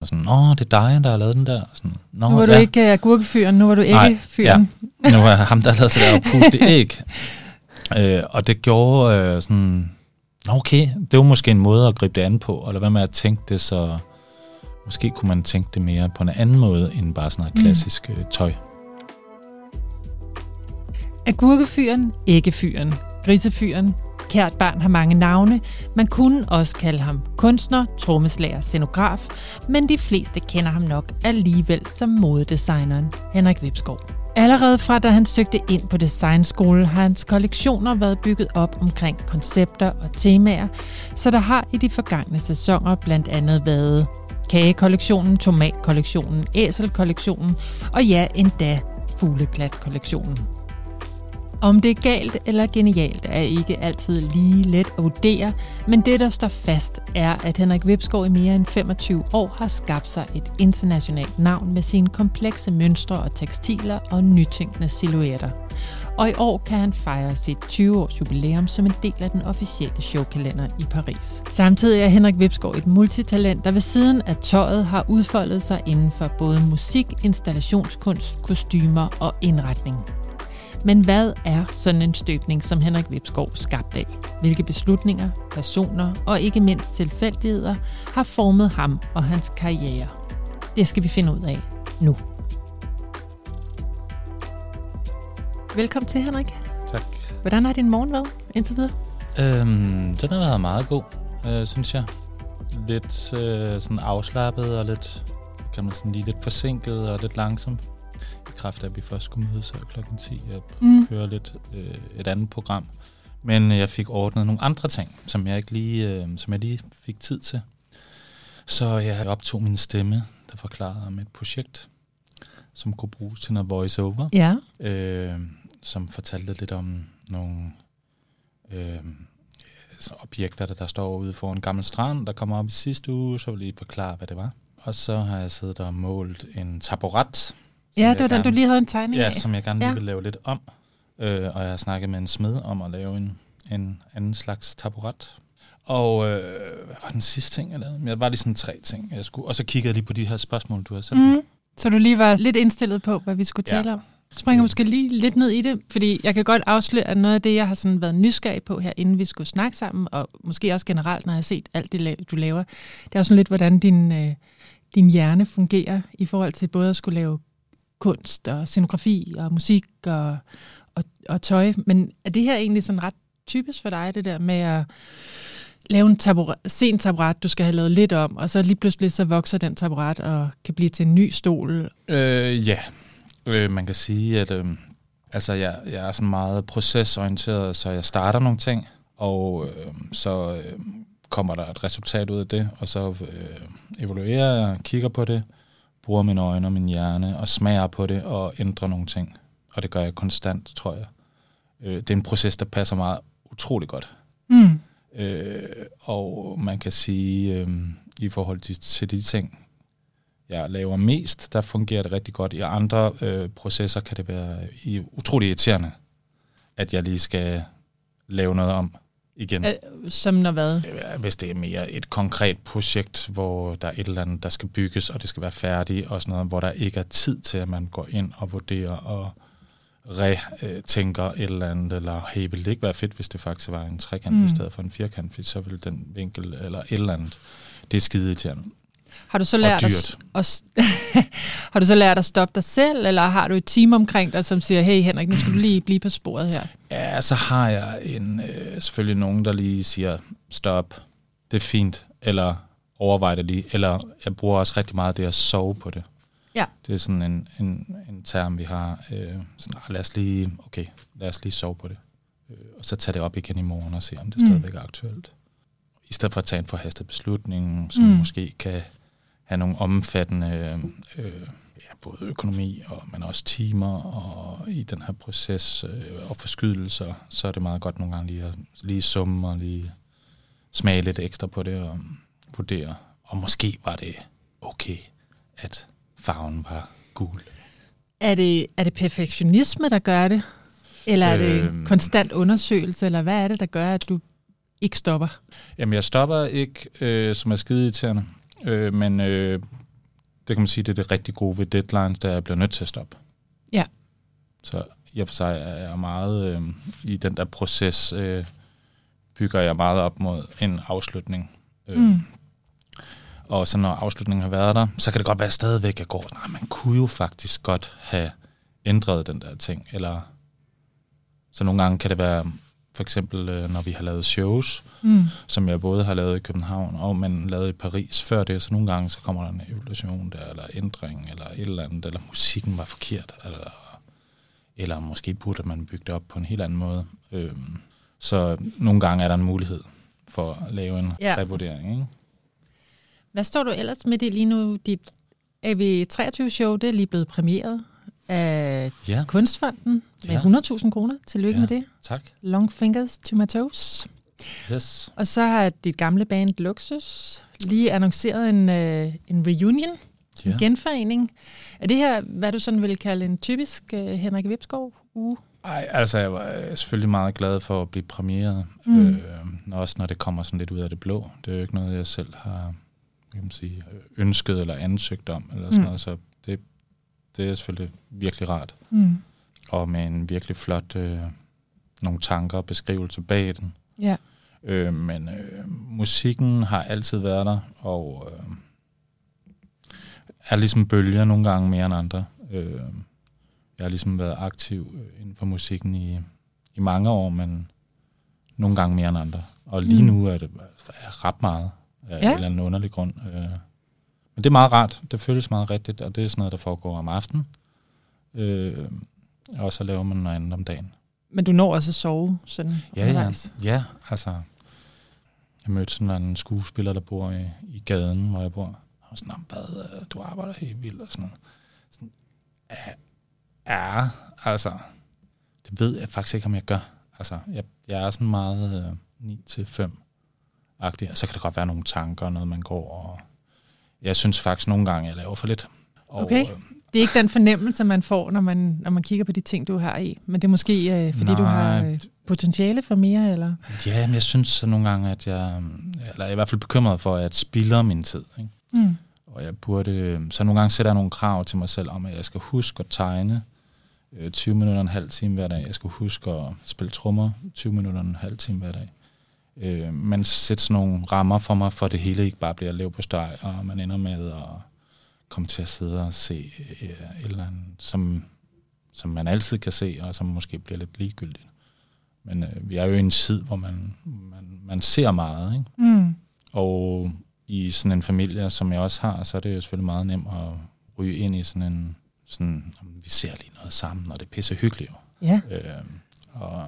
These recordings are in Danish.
Og sådan, Nå, det er dig, der har lavet den der. Sådan, Nå, Nu var du ja. ikke uh, agurkefyren, nu var du Nej, ikke fyren. Nu er ham, der har lavet det der puste æg. øh, og det gjorde øh, sådan, Nå, okay, det var måske en måde at gribe det an på, eller hvad med at tænke det, så måske kunne man tænke det mere på en anden måde, end bare sådan noget Mm. klassisk øh, tøj. Agurkefyren, æggefyren, grisefyren. Kært barn har mange navne. Man kunne også kalde ham kunstner, trommeslager, scenograf, men de fleste kender ham nok alligevel som modedesigneren Henrik Vipskov. Allerede fra da han søgte ind på designskole, har hans kollektioner været bygget op omkring koncepter og temaer, så der har i de forgangne sæsoner blandt andet været kagekollektionen, tomatkollektionen, æselkollektionen og ja, endda fugleklatkollektionen. Om det er galt eller genialt, er ikke altid lige let at vurdere, men det, der står fast, er, at Henrik Vipskov i mere end 25 år har skabt sig et internationalt navn med sine komplekse mønstre og tekstiler og nytænkende silhuetter. Og i år kan han fejre sit 20-års jubilæum som en del af den officielle showkalender i Paris. Samtidig er Henrik Vipskov et multitalent, der ved siden af tøjet har udfoldet sig inden for både musik, installationskunst, kostymer og indretning. Men hvad er sådan en støbning, som Henrik Vipskov skabt af? Hvilke beslutninger, personer og ikke mindst tilfældigheder har formet ham og hans karriere? Det skal vi finde ud af nu. Velkommen til, Henrik. Tak. Hvordan har din morgen været indtil videre? Øhm, den har været meget god, øh, synes jeg. Lidt øh, sådan afslappet og lidt, kan man sådan lige lidt forsinket og lidt langsom. I kraft af, at vi først skulle mødes her klokken 10 og Mm. køre lidt øh, et andet program. Men øh, jeg fik ordnet nogle andre ting, som jeg ikke lige, øh, som jeg lige fik tid til. Så jeg optog min stemme, der forklarede om et projekt, som kunne bruges til noget voice-over Ja. øh, som fortalte lidt om nogle øh, så objekter, der, der står ude for en gammel strand, der kommer op i sidste uge, så vil jeg lige forklare, hvad det var. Og så har jeg siddet og målt en taburet. Ja, det var den, du lige havde en tegning Ja, af. som jeg gerne Ja. vil lave lidt om. Øh, og jeg har snakket med en smed om at lave en, en anden slags taburet. Og øh, hvad var den sidste ting, jeg lavede? Jeg var lige sådan tre ting, jeg skulle. Og så kiggede jeg lige på de her spørgsmål, du har sendt. Mm. Så du lige var lidt indstillet på, hvad vi skulle Ja. tale om? Springer måske lige lidt ned i det, fordi jeg kan godt afsløre, at noget af det, jeg har sådan været nysgerrig på her, inden vi skulle snakke sammen, og måske også generelt, når jeg har set alt det, du laver, det er jo sådan lidt, hvordan din, øh, din hjerne fungerer i forhold til både at skulle lave kunst og scenografi og musik og, og, og tøj. Men er det her egentlig sådan ret typisk for dig, det der med at lave en taburet, sen taburet, du skal have lavet lidt om, og så lige pludselig så vokser den taburet og kan blive til en ny stol. Øh, ja, øh, man kan sige, at øh, altså, jeg, jeg er sådan meget procesorienteret, så jeg starter nogle ting, og øh, så øh, kommer der et resultat ud af det, og så øh, evaluerer jeg, kigger på det, bruger mine øjne og min hjerne, og smager på det, og ændrer nogle ting. Og det gør jeg konstant, tror jeg. Øh, det er en proces, der passer meget utrolig godt. Mm. Øh, og man kan sige, øh, i forhold til, til de ting, jeg laver mest, der fungerer det rigtig godt. I andre øh, processer kan det være i, utrolig irriterende, at jeg lige skal lave noget om igen. Øh, som når hvad? Hvis det er mere et konkret projekt, hvor der er et eller andet, der skal bygges, og det skal være færdigt, og sådan noget, hvor der ikke er tid til, at man går ind og vurderer og retænker et eller andet, eller hey, ville det ikke være fedt, hvis det faktisk var en trekant. Mm. i stedet for en firkant, for så ville den vinkel, eller et eller andet, det er skide irriterende. Har du så lært at, at, har du så lært at stoppe dig selv, eller har du et team omkring dig, som siger, hey Henrik, nu skal du lige blive på sporet her? Ja, så har jeg en, øh, selvfølgelig nogen, der lige siger, stop, det er fint, eller overvej det lige, eller jeg bruger også rigtig meget det at sove på det. Ja. Det er sådan en, en, en term, vi har. Øh, sådan, ah, lad os lige, okay, lad os lige sove på det. Øh, og så tage det op igen i morgen og se, om det Mm. stadigvæk er aktuelt. I stedet for at tage en forhastet beslutning, som mm. måske kan have nogle omfattende, øh, ja, både økonomi, og, men også timer, og i den her proces øh, og forskydelser, så er det meget godt nogle gange lige at lige summe og lige smage lidt ekstra på det og vurdere. Og måske var det okay, at farven var gul. Er det, er det perfektionisme, der gør det? Eller er det Øhm. konstant undersøgelse, eller hvad er det, der gør, at du ikke stopper? Jamen, jeg stopper ikke, øh, som er skide irriterende, øh, men øh, det kan man sige, det er det rigtig gode ved deadlines, der jeg bliver nødt til at stoppe. Ja. Så og for sig er jeg meget øh, i den der proces, øh, bygger jeg meget op mod en afslutning. Øh, Mm. Og så når afslutningen har været der, så kan det godt være stadigvæk, jeg går, nej, man kunne jo faktisk godt have ændret den der ting. Eller så nogle gange kan det være, for eksempel øh, når vi har lavet shows, Mm. som jeg både har lavet i København og men lavet i Paris før det, så nogle gange så kommer der en evolution der, eller ændring, eller et eller andet, eller musikken var forkert, eller, eller måske burde man bygge det op på en helt anden måde. Øhm, så nogle gange er der en mulighed for at lave en Ja. ja. revurdering. Ikke? Hvad står du ellers med det lige nu? Dit AV23-show, det er lige blevet premieret af Ja, Kunstfonden med Ja. 100.000 kroner. Tillykke Ja. med det. tak. Long fingers to my toes. Yes. Og så har dit gamle band Luxus lige annonceret en, øh, en reunion, Ja. en genforening. Er det her, hvad du sådan vil kalde en typisk øh, Henrik Vipskov uge? Ej, altså jeg var øh, selvfølgelig meget glad for at blive premieret, Mm. øh, også når det kommer sådan lidt ud af det blå. Det er jo ikke noget, jeg selv har kan man sige, ønsket eller ansøgt om, eller sådan mm. noget, så det, er selvfølgelig virkelig rart. Mm. Og med en virkelig flot, øh, nogle tanker og beskrivelse bag den. Ja. Øh, men øh, musikken har altid været der, og øh, er ligesom bølger nogle gange mere end andre. Øh, jeg har ligesom været aktiv øh, inden for musikken i, i mange år, men nogle gange mere end andre. Og lige Mm. nu er det er ret meget af ja. en eller anden underlig grund. Øh, men det er meget rart. Det føles meget rigtigt, og det er sådan noget, der foregår om aftenen. Øh, og så laver man noget andet om dagen. Men du når også at sove sådan Ja, ja. undervejs. Ja, altså... Jeg mødte sådan en skuespiller, der bor i, i gaden, hvor jeg bor. Var sådan, "Nå, hvad, øh, du arbejder helt vildt og sådan noget. Sådan, ja, ja, altså... Det ved jeg faktisk ikke, om jeg gør. Altså, jeg, jeg er sådan meget øh, 9-5-agtig. Og så kan der godt være nogle tanker, noget man går og... Jeg synes faktisk nogle gange, jeg laver for lidt. Og, Okay. øh, Det er ikke den fornemmelse, man får, når man, når man kigger på de ting, du har i. Men det er måske, øh, fordi Nej. du har øh, potentiale for mere, eller? Ja, men jeg synes så nogle gange, at jeg... Eller jeg er i hvert fald bekymret for, at jeg spilder min tid. Ikke? Mm. Og jeg burde, så nogle gange sætter jeg nogle krav til mig selv om, at jeg skal huske at tegne øh, 20 minutter og en halv time hver dag. Jeg skal huske at spille trommer 20 minutter og en halv time hver dag. Øh, men sætte sådan nogle rammer for mig, for det hele ikke bare bliver lev på steg, og man ender med at komme til at sidde og se øh, et eller andet, som, som man altid kan se, og som måske bliver lidt ligegyldigt. Men øh, vi er jo i en tid, hvor man, man, man ser meget, ikke? Mm. Og i sådan en familie, som jeg også har, så er det jo selvfølgelig meget nemt at ryge ind i sådan en, sådan, "Jamen, vi ser lige noget sammen, og det er pisse hyggeligt jo. Ja. Øh, og,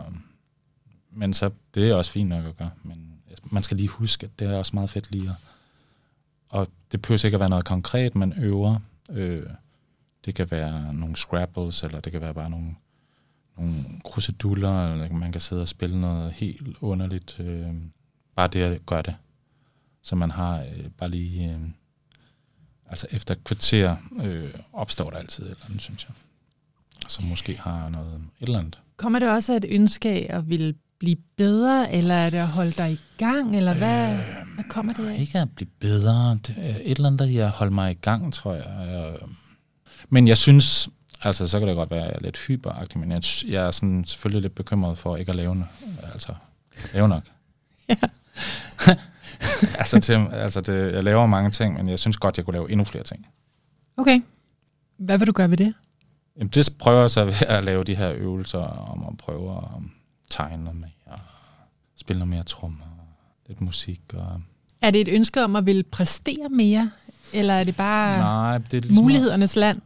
men så, det er også fint nok at gøre, men man skal lige huske, at det er også meget fedt lige at, og det behøver ikke at være noget konkret, man øver. Øh, det kan være nogle scrabbles, eller det kan være bare nogle, nogle kruseduller, eller man kan sidde og spille noget helt underligt. Øh, bare det at gøre det. Så man har øh, bare lige... Øh, altså efter et kvarter øh, opstår der altid et eller andet, synes jeg. Som måske har noget et eller andet. Kommer det også af et ønske af at ville blive bedre, eller er det at holde dig i gang, eller hvad, Øh, hvad kommer det af? Ikke at blive bedre. Det er et eller andet, der jeg holder mig i gang, tror jeg. Øh, Men jeg synes, altså så kan det godt være, at jeg er lidt hyperagtig, men jeg, jeg er sådan selvfølgelig lidt bekymret for ikke at lave, altså, lave nok. Ja. altså, til, altså det, jeg laver mange ting, men jeg synes godt, jeg kunne lave endnu flere ting. Okay. Hvad vil du gøre ved det? Jamen, det prøver jeg så ved at lave de her øvelser om at prøve at tegne noget mere, spille noget mere trommer, lidt musik. Og, Er det et ønske om at ville præstere mere, eller er det bare nej, det er ligesom mulighedernes land?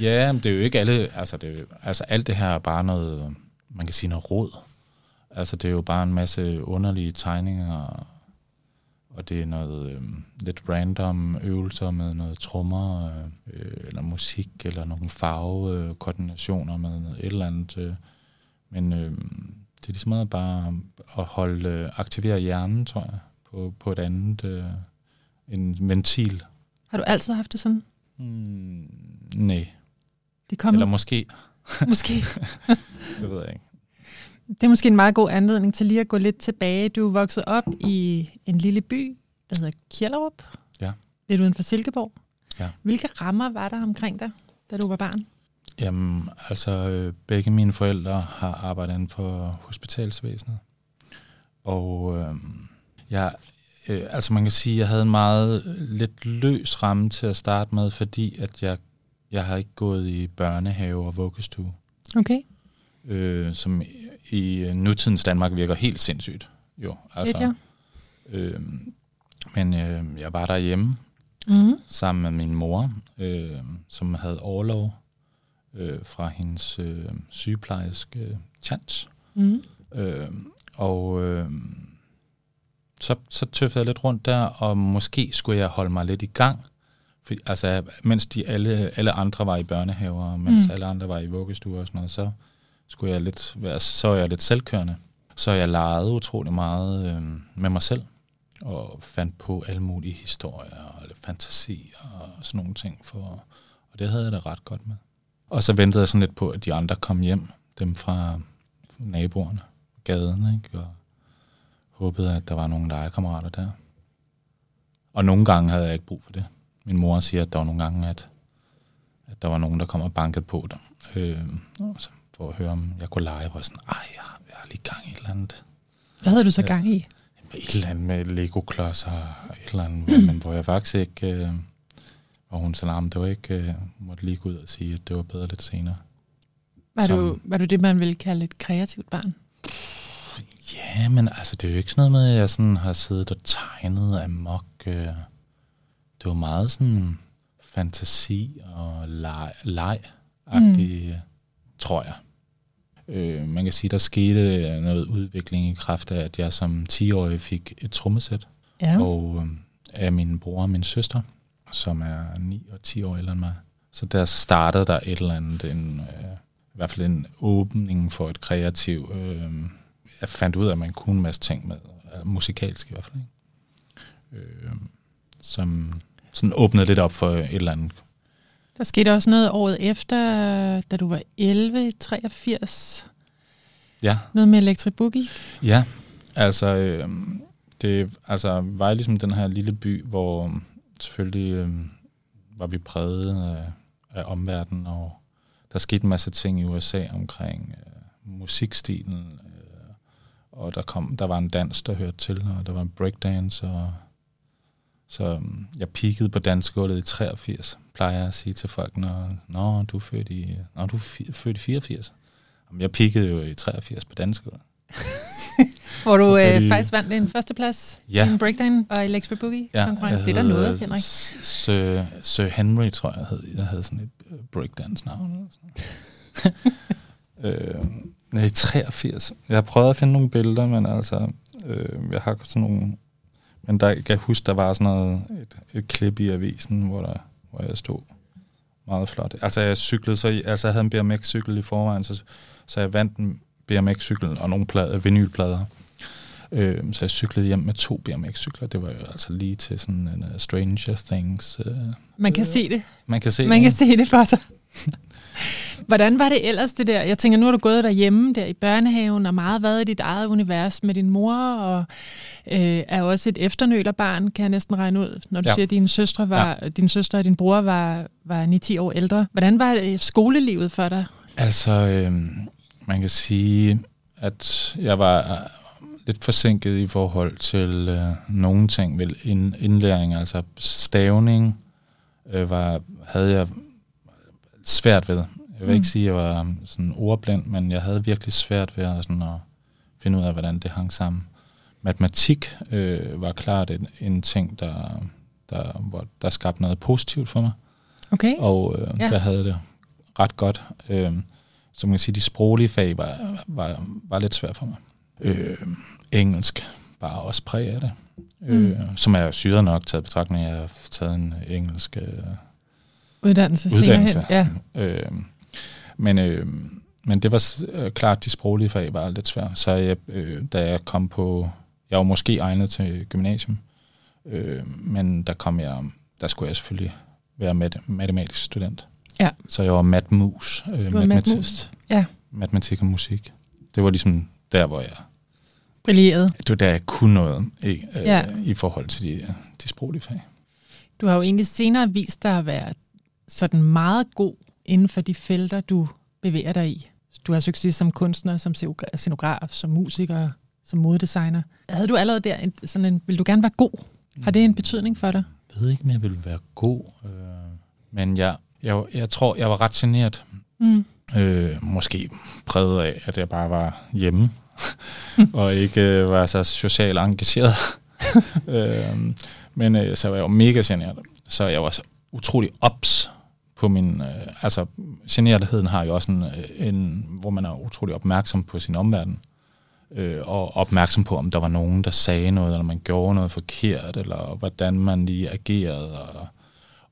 Ja, men det er jo ikke alle, altså, det er jo, altså alt det her er bare noget, man kan sige noget råd. Altså det er jo bare en masse underlige tegninger, og det er noget øh, lidt random øvelser med noget trommer, øh, eller musik, eller nogle farvekoordinationer med noget et eller andet. Øh. Men øh, det er ligesom meget bare at holde, øh, aktivere hjernen, tror jeg, på, på et andet, øh, en ventil. Har du altid haft det sådan? Mm, nej, Det kom eller måske, måske. det ved jeg ikke. Det er måske en meget god anledning til lige at gå lidt tilbage. Du er vokset op i en lille by, der hedder Kjellerup. Ja. Lidt uden for Silkeborg. Ja. Hvilke rammer var der omkring dig, da du var barn? Jamen, altså øh, begge mine forældre har arbejdet inden for hospitalsvæsenet. Og øh, jeg, øh, altså man kan sige, at jeg havde en meget lidt løs ramme til at starte med, fordi at jeg, jeg har ikke gået i børnehave og vuggestue, Okay. øh, som i, i nutidens Danmark virker helt sindssygt. Jo, Altså. ja. øh, men øh, jeg var derhjemme Mm. sammen med min mor, øh, som havde overlov øh, fra hendes øh, sygeplejerske chance. Mm. Øh, og øh, så, så tøffede jeg lidt rundt der, og måske skulle jeg holde mig lidt i gang. For, altså, mens de alle, alle andre var i børnehaver, og mens Mm. mm. alle andre var i vuggestuer og sådan noget, så skulle jeg lidt være, så var jeg lidt selvkørende. Så jeg legede utrolig meget øh, med mig selv, og fandt på alle mulige historier og fantasi og sådan nogle ting. For, og det havde jeg da ret godt med. Og så ventede jeg sådan lidt på, at de andre kom hjem, dem fra naboerne, gaden, ikke? og håbede, at der var nogle legekammerater der. Og nogle gange havde jeg ikke brug for det. Min mor siger, at der var nogle gange, at, at der var nogen, der kom og bankede på dem. Øh, og så for at høre, om jeg kunne lege. Var sådan, ej, jeg, har- jeg har lige gang i et eller andet. Hvad havde du så gang i? Et eller andet med Lego-klodser, og et eller andet, men hvor jeg faktisk ikke... Øh, hvor hun sagde, "Nah, men det var ikke... Øh, måtte lige gå ud og sige, at det var bedre lidt senere. Var, Som- du, var du det, man ville kalde et kreativt barn? Ja, men altså, det er jo ikke sådan noget med, at jeg sådan har siddet og tegnet amok. Øh. Det var meget sådan fantasi og leg, leg mm. tror jeg. Øh, man kan sige, der skete noget udvikling i kraft af, at jeg som 10-årig fik et trommesæt. Ja. Og øh, af min bror og min søster, som er 9 og 10 år ældre end mig. Så der startede der et eller andet, en, øh, i hvert fald en åbning for et kreativ... Øh, jeg fandt ud af, at man kunne en masse ting med, øh, musikalsk i hvert fald. Ikke? Øh, som sådan åbnede lidt op for et eller andet. Der skete også noget året efter, da du var 11, 83. Ja, Noget med Electric Boogie. Ja, altså, øh, det altså, var ligesom den her lille by, hvor selvfølgelig øh, var vi præget af, af omverdenen, og der skete en masse ting i USA omkring øh, musikstilen, øh, og der, kom, der var en dans, der hørte til, og der var en breakdance, og så øh, jeg peakede på dansgulvet i 83, plejer jeg at sige til folk, når, når du er født i, når du er fi- født i 84. Jamen, jeg peakede jo i 83 på dansgulvet. Hvor du øh, de- faktisk vandt en førsteplads Ja. i en breakdown og Electric Boogie konkurrence. Det er der noget, Henrik. Sir, Sir Henry, tror jeg, hed. Jeg havde sådan et øh, breakdance-navn. noget. øh, nej, 83. Jeg har prøvet at finde nogle billeder, men altså, øh, jeg har sådan nogle... Men der, jeg kan huske, der var sådan noget, et, et klip i avisen, hvor, der, hvor jeg stod meget flot. Altså, jeg cyklede, så altså, jeg havde en BMX-cykel i forvejen, så, så jeg vandt en BMX-cykel og nogle plader, vinylplader. Øh, så jeg cyklede hjem med to BMX-cykler. Det var jo altså lige til sådan en uh, Stranger Things. Uh, Man kan se det. man kan se Man kan det. se det for sig. Hvordan var det ellers det der? Jeg tænker, nu har du gået derhjemme der i børnehaven og meget været i dit eget univers med din mor, og øh, er også et efternølerbarn, kan jeg næsten regne ud, når du ja. Siger, at din søstre, var, ja. din søster og din bror var, var 9-10 år ældre. Hvordan var det skolelivet for dig? Altså, øh, man kan sige, at jeg var øh, lidt forsinket i forhold til øh, nogle ting, vel ind, indlæring, altså stavning, øh, var, havde jeg svært ved. Jeg vil Mm. ikke sige, at jeg var sådan ordblind, men jeg havde virkelig svært ved at, sådan, at finde ud af, hvordan det hang sammen. Matematik øh, var klart en, en ting, der, der, hvor, der skabte noget positivt for mig. Okay. Og øh, Ja. der havde det ret godt. Øh, så man kan sige, de sproglige fag var, var, var lidt svært for mig. Øh, engelsk bare også præg af det. Mm. Øh, som er syret nok taget betragtning, af, at jeg har taget en engelsk øh, Uddannelse, uddannelse. hen. Ja. Øh, men, øh, men det var øh, klart, de sproglige fag var lidt svært. Så jeg, øh, da jeg kom på, jeg var måske egnet til gymnasium, øh, men der kom jeg, der skulle jeg selvfølgelig være mat- matematisk student. Ja. Så jeg var matmus. Øh, Du var matmus. Ja, matematik og musik. Det var ligesom der, hvor jeg, brilleret. det var der, jeg kunne noget ikke, øh, Ja. ja. i forhold til de, de sproglige fag. Du har jo egentlig senere vist dig at være sådan meget god inden for de felter, du bevæger dig i. Du har succes som kunstner, som scenograf, som musiker, som modedesigner. Havde du allerede der en, sådan en, vil du gerne være god? Har det en betydning for dig? Jeg ved ikke, om jeg vil være god, øh, men jeg, jeg, jeg tror, jeg var ret generet. Mm. Øh, måske præget af, at jeg bare var hjemme, og ikke øh, var så socialt engageret. øh, men øh, så var jeg jo mega generet. Så jeg var så utrolig ops på min... Øh, altså, generetheden har jo også en, øh, en, hvor man er utrolig opmærksom på sin omverden. Øh, og opmærksom på, om der var nogen, der sagde noget, eller man gjorde noget forkert, eller hvordan man lige agerede. Og,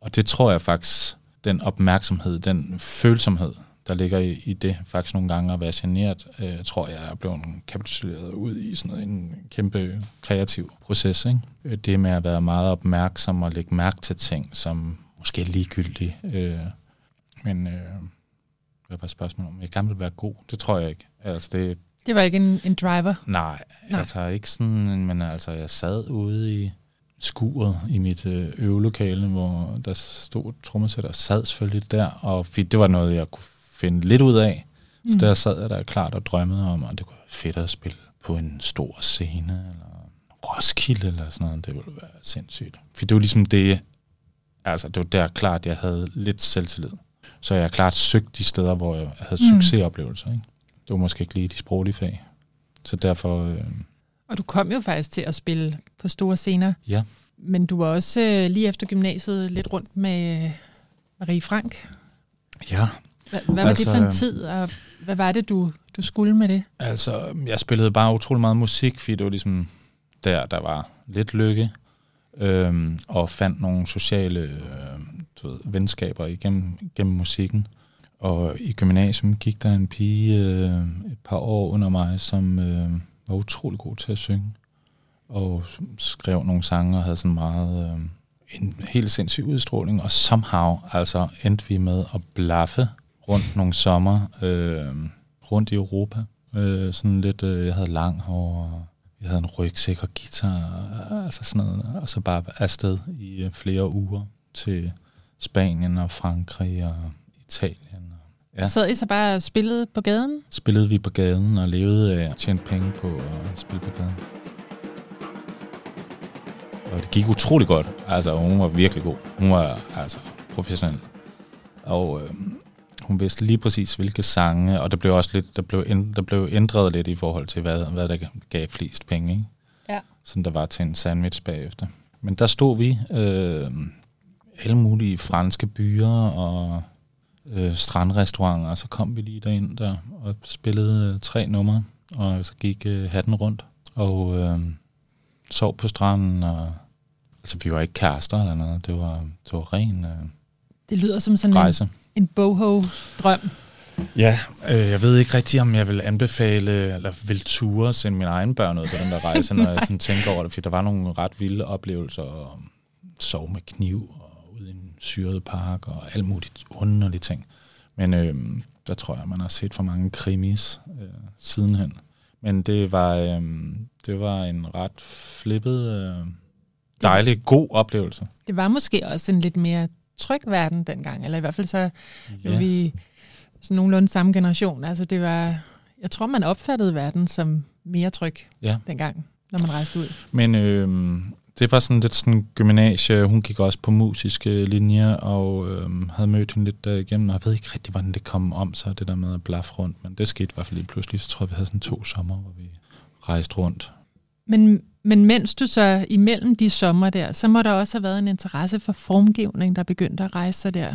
og det tror jeg faktisk, den opmærksomhed, den følsomhed, der ligger i, i det, faktisk nogle gange at være generet, øh, tror jeg er blevet kapituleret ud i sådan noget, en kæmpe kreativ proces. Ikke? Det med at være meget opmærksom og lægge mærke til ting, som måske er ligegyldige. Øh, men øh, hvad var spørgsmålet om? Jeg gerne vil være god. Det tror jeg ikke. Altså, det, det var ikke en, en driver? Nej, nej, altså ikke sådan, men altså jeg sad ude i skuret i mit øh, øvelokale, hvor der stod trommesætter og sad selvfølgelig der, og det var noget, jeg kunne finde lidt ud af. Så mm. der sad jeg der klart og drømmede om, at det kunne være fedt at spille på en stor scene, eller Roskilde, eller sådan noget. Det ville være sindssygt. For det var ligesom det, altså det var der klart, jeg havde lidt selvtillid. Så jeg klart søgt de steder, hvor jeg havde mm. succesoplevelser. Ikke? Det var måske ikke lige de sproglige fag. Så derfor... Øh, og du kom jo faktisk til at spille på store scener. Ja. Men du var også øh, lige efter gymnasiet lidt rundt med øh, Marie Frank. Ja, hvad, hvad var altså, det for en altså, tid, og hvad var det, du, du skulle med det? Altså, jeg spillede bare utrolig meget musik, fordi det var ligesom der, der var lidt lykke, øhm, og fandt nogle sociale øh, du ved, venskaber igennem, igennem musikken. Og i gymnasium gik der en pige øh, et par år under mig, som øh, var utrolig god til at synge, og skrev nogle sange og havde sådan meget... Øh, en helt sindssyg udstråling, og somehow altså endte vi med at blaffe rundt nogle sommer øh, rundt i Europa. Øh, sådan lidt, øh, jeg havde lang hår, jeg havde en rygsæk og guitar, altså sådan noget, og så bare afsted i øh, flere uger til Spanien og Frankrig og Italien. Ja. Sad I så bare og spillede på gaden? Spillede vi på gaden og levede af at tjene penge på at spille på gaden. Og det gik utrolig godt. Altså, hun var virkelig god. Hun var altså professionel. Og øh, hun vidste lige præcis, hvilke sange, og der blev også lidt, der blev, ænd, der blev ændret lidt i forhold til, hvad, hvad der gav flest penge, ikke? Ja. Som der var til en sandwich bagefter. Men der stod vi, øh, alle mulige franske byer og øh, strandrestauranter, og så kom vi lige derind der og spillede øh, tre numre, og så gik øh, hatten rundt og øh, sov på stranden, og altså vi var ikke kærester eller noget, det var, det var ren øh, Det lyder som sådan rejse. en en boho-drøm? Ja, øh, jeg ved ikke rigtig, om jeg vil anbefale, eller vil ture sende mine egne børn ud på den der rejse, når jeg sådan tænker over det, fordi der var nogle ret vilde oplevelser, og sove med kniv, syret park, og alt muligt underlige ting. Men øh, der tror jeg, man har set for mange krimis øh, sidenhen. Men det var, øh, det var en ret flippet, øh, dejlig, god oplevelse. Det var måske også en lidt mere tryg verden dengang, eller i hvert fald så ja. vi sådan nogenlunde samme generation. Altså det var, jeg tror man opfattede verden som mere tryg ja. dengang, når man rejste ud. Men øh, det var sådan lidt sådan gymnasie, hun gik også på musiske linjer, og øh, havde mødt hende lidt igennem, og jeg ved ikke rigtig, hvordan det kom om sig, det der med at blaffe rundt, men det skete i hvert fald lige pludselig, så tror jeg, vi havde sådan to sommer, hvor vi rejste rundt. Men men mens du så imellem de sommer der, så må der også have været en interesse for formgivning, der begyndte at rejse sig der.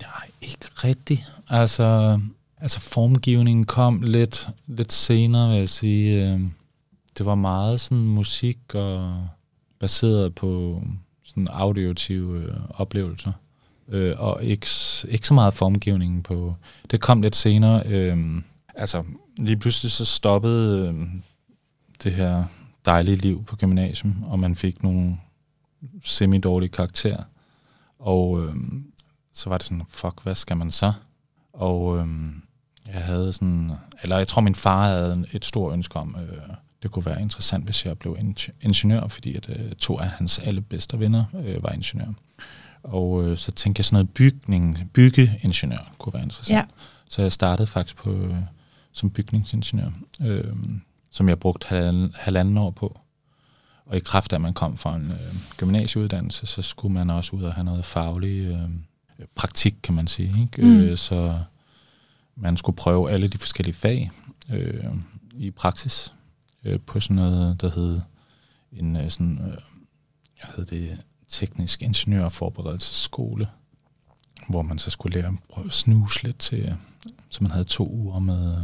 Nej, ikke rigtigt. Altså, altså formgivningen kom lidt, lidt senere, vil jeg sige. Øhm, det var meget sådan musik og baseret på sådan auditive øh, oplevelser. Øh, og ikke, ikke så meget formgivningen på... Det kom lidt senere. Øh, altså, lige pludselig så stoppede øh, det her dejlige liv på gymnasium, og man fik nogle semi-dårlige karakterer. Og øh, så var det sådan, fuck, hvad skal man så? Og øh, jeg havde sådan, eller jeg tror min far havde et stort ønske om, øh, det kunne være interessant, hvis jeg blev ingeniør, fordi at, øh, to af hans allerbedste venner øh, var ingeniør. Og øh, så tænkte jeg sådan noget bygning, byggeingeniør kunne være interessant. Ja. Så jeg startede faktisk på, øh, som bygningsingeniør, øh, som jeg brugte halvanden, halvanden år på. Og i kraft af, at man kom fra en øh, gymnasieuddannelse, så skulle man også ud og have noget faglig øh, praktik, kan man sige. Ikke? Mm. Øh, så man skulle prøve alle de forskellige fag øh, i praksis øh, på sådan noget, der hed en øh, sådan, øh, jeg hed det, teknisk ingeniørforberedelsesskole, hvor man så skulle lære at prøve at snuse lidt til, så man havde to uger med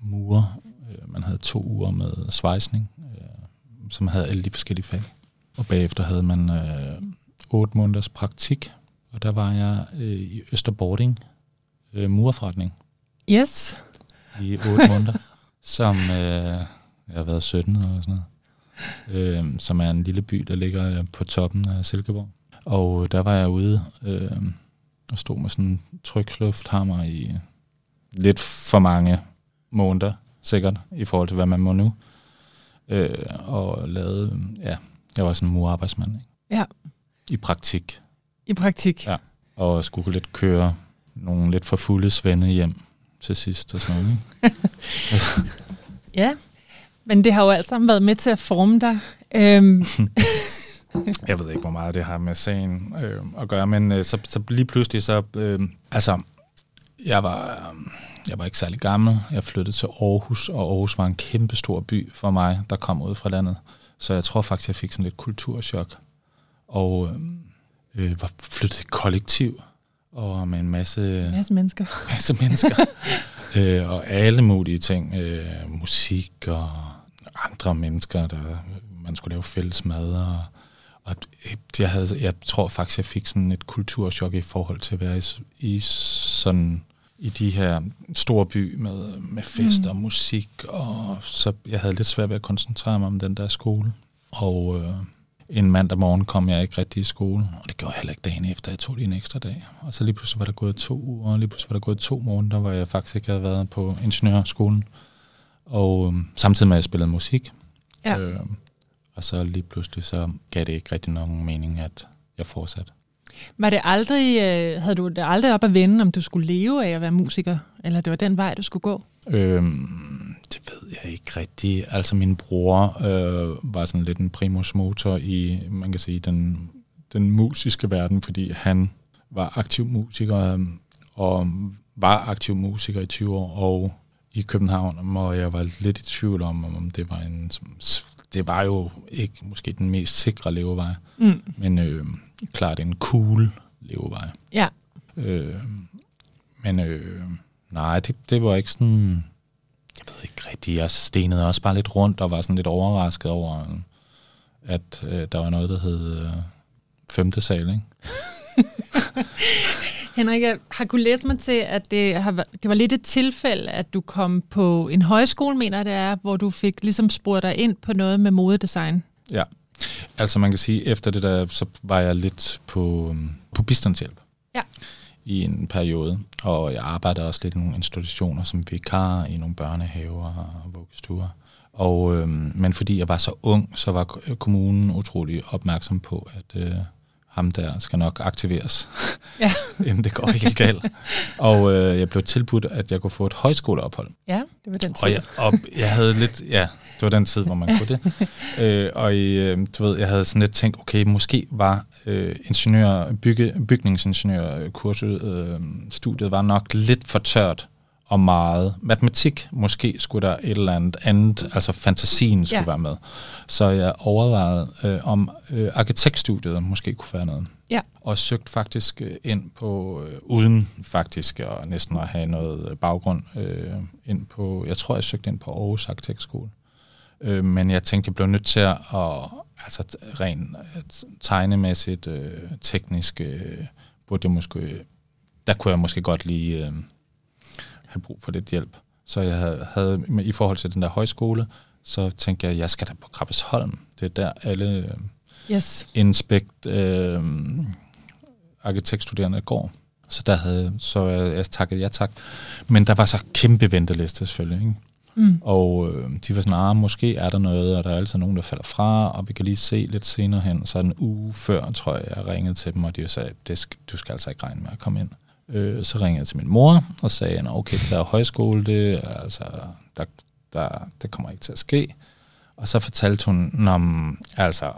mure, øh, man havde to uger med svejsning, øh, så man havde alle de forskellige fag. Og bagefter havde man øh, otte måneders praktik, og der var jeg øh, i Østerbording, øh, murforretning. Yes. I otte måneder, som øh, jeg har været 17 og sådan noget, øh, som er en lille by, der ligger på toppen af Silkeborg. Og der var jeg ude øh, og stod med sådan en trykslufthammer i lidt for mange måneder, sikkert, i forhold til, hvad man må nu. Øh, og lavede, ja, jeg var sådan en murarbejdsmand. Ikke? Ja. I praktik. I praktik. Ja, og skulle lidt køre nogle lidt for fulde svende hjem til sidst og sådan noget. Ikke? ja, men det har jo alt sammen været med til at forme dig. Øhm. jeg ved ikke, hvor meget det har med sagen øh, at gøre, men øh, så, så lige pludselig så, øh, altså, jeg var, øh, jeg var ikke særlig gammel. Jeg flyttede til Aarhus, og Aarhus var en kæmpe stor by for mig, der kom ud fra landet. Så jeg tror faktisk, jeg fik sådan lidt kulturschok. Og øh, øh var flyttet kollektiv, og med en masse... Masse mennesker. Masse mennesker. øh, og alle mulige ting. Øh, musik og andre mennesker, der man skulle lave fælles mad. Og, og jeg, havde, jeg tror faktisk, jeg fik sådan et kulturschok i forhold til at være i, i sådan i de her store by med, med fest mm. og musik, og så jeg havde lidt svært ved at koncentrere mig om den der skole. Og øh, en mandag morgen kom jeg ikke rigtig i skole, og det gjorde jeg heller ikke dagen efter, jeg tog lige en ekstra dag. Og så lige pludselig var der gået to uger, og lige pludselig var der gået to måneder, hvor jeg faktisk ikke havde været på ingeniørskolen. Og øh, samtidig med, at jeg spillede musik. Ja. Øh, og så lige pludselig, så gav det ikke rigtig nogen mening, at jeg fortsatte. Var det aldrig, øh, havde du det aldrig op at vende, om du skulle leve af at være musiker? Eller det var den vej, du skulle gå? Øhm, det ved jeg ikke rigtigt. Altså min bror øh, var sådan lidt en primus motor i, man kan sige, den, den musiske verden, fordi han var aktiv musiker øh, og var aktiv musiker i 20 år og i København, og jeg var lidt i tvivl om, om det var en det var jo ikke måske den mest sikre levevej, mm. men øh, klart en cool levevej. Ja. Øh, men øh, nej, det, det var ikke sådan, jeg ved ikke rigtigt, jeg stenede også bare lidt rundt og var sådan lidt overrasket over, at øh, der var noget, der hed øh, femte sal, ikke? Henrik, jeg har kunnet læse mig til, at det, har, det var lidt et tilfælde, at du kom på en højskole, mener det er, hvor du fik ligesom spurgt dig ind på noget med modedesign. Ja, altså man kan sige, efter det der, så var jeg lidt på, på bistandshjælp. Ja. I en periode, og jeg arbejdede også lidt i nogle institutioner som vikar i nogle børnehaver og vuggestuer. Og, øhm, men fordi jeg var så ung, så var kommunen utrolig opmærksom på, at øh, ham der skal nok aktiveres, ja. inden det går helt galt. Og øh, jeg blev tilbudt, at jeg kunne få et højskoleophold. Ja, det var den tid. Og jeg, og jeg havde lidt, ja, det var den tid, hvor man kunne det. øh, og øh, du ved, jeg havde sådan lidt tænkt, okay, måske var øh, ingeniør, bygge, bygningsingeniørkurset, øh, studiet var nok lidt for tørt og meget. Matematik, måske skulle der et eller andet andet, altså fantasien skulle ja. være med. Så jeg overvejede, øh, om øh, arkitektstudiet måske kunne være noget. Ja. Og søgte faktisk øh, ind på, øh, uden faktisk at næsten at have noget øh, baggrund, øh, ind på, jeg tror, jeg søgte ind på Aarhus Arkitektskole. Øh, men jeg tænkte, jeg blev nødt til at, altså rent tegnemæssigt, øh, teknisk, øh, burde jeg måske, der kunne jeg måske godt lige... Øh, have brug for lidt hjælp. Så jeg havde, havde i forhold til den der højskole, så tænkte jeg, at jeg skal da på Krabbesholm. Det er der alle øh, yes. inspekt øh, arkitektstuderende går. Så der havde, så jeg, jeg takkede ja tak. Men der var så kæmpe venteliste selvfølgelig. Ikke? Mm. Og øh, de var sådan, ah, måske er der noget, og der er altid nogen, der falder fra, og vi kan lige se lidt senere hen. Så en uge før, tror jeg, jeg ringede til dem, og de sagde, det skal, du skal altså ikke regne med at komme ind. Øh, så ringede jeg til min mor og sagde, Nå, okay, det der er højskole, det, altså, der, der, det kommer ikke til at ske. Og så fortalte hun om, altså,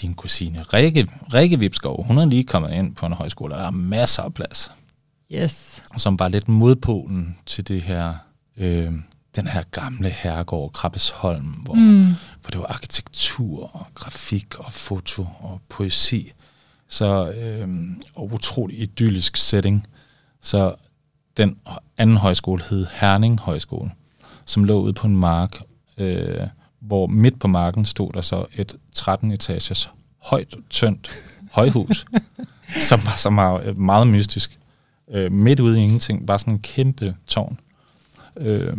din kusine Rikke, Rikke Vipskov, hun er lige kommet ind på en højskole, og der er masser af plads. Yes. Som var lidt modpolen til det her, øh, den her gamle herregård, Krabbesholm, hvor, mm. hvor det var arkitektur, og grafik og foto og poesi. Så øh, og utrolig idyllisk setting. Så den anden højskole hed Herning Højskole, som lå ude på en mark, øh, hvor midt på marken stod der så et 13-etagers højt, tyndt højhus, som var så meget, meget mystisk. Øh, midt ude i ingenting, bare sådan en kæmpe tårn. Øh,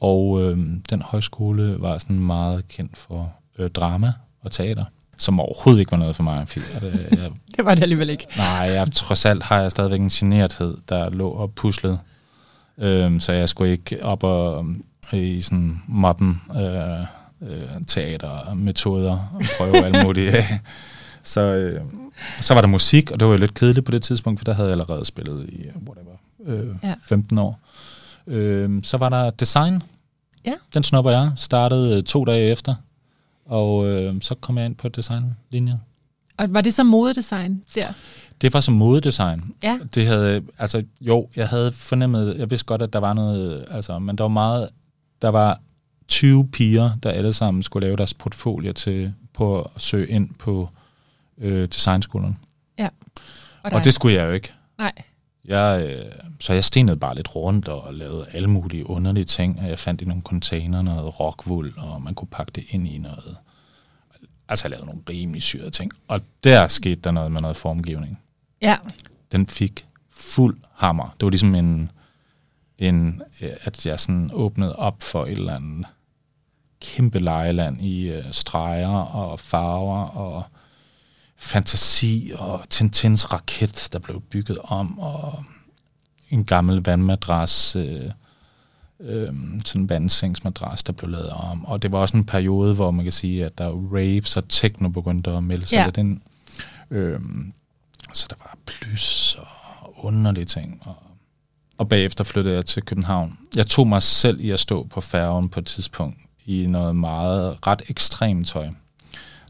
og øh, den højskole var sådan meget kendt for øh, drama og teater, som overhovedet ikke var noget for mig. Fordi, jeg, jeg, det var det alligevel ikke. Nej, jeg, trods alt har jeg stadigvæk en generthed, der lå og puslede. Øh, så jeg skulle ikke op og i sådan mobben øh, øh, teatermetoder og prøve alt muligt af. Så, øh, så var der musik, og det var jo lidt kedeligt på det tidspunkt, for der havde jeg allerede spillet i whatever, øh, ja. 15 år. Øh, så var der design. Ja. Den snupper jeg. Startede øh, to dage efter, og øh, så kom jeg ind på designlinjen. Og var det så modedesign der? Det var som modedesign. Ja. Det havde, altså jo, jeg havde fornemmet, jeg vidste godt, at der var noget, altså, men der var meget, der var 20 piger, der alle sammen skulle lave deres portfolio til på at søge ind på øh, designskolen. Ja. Og, og det skulle jeg jo ikke. Nej. Jeg, øh, så jeg stenede bare lidt rundt og lavede alle mulige underlige ting. Jeg fandt i nogle container noget rockwool, og man kunne pakke det ind i noget. Altså jeg lavede nogle rimelig syrede ting. Og der skete der noget med noget formgivning. Ja. Den fik fuld hammer. Det var ligesom en, en at jeg sådan åbnede op for et eller andet kæmpe lejeland i øh, streger og farver og fantasi og Tintins raket, der blev bygget om, og en gammel vandmadras, øh, øh, sådan en vandsengsmadras, der blev lavet om. Og det var også en periode, hvor man kan sige, at der raves og techno begyndte at melde sig ja. lidt ind. Øh, så der var plus og underlige ting. Og, og bagefter flyttede jeg til København. Jeg tog mig selv i at stå på færgen på et tidspunkt i noget meget ret ekstremt tøj,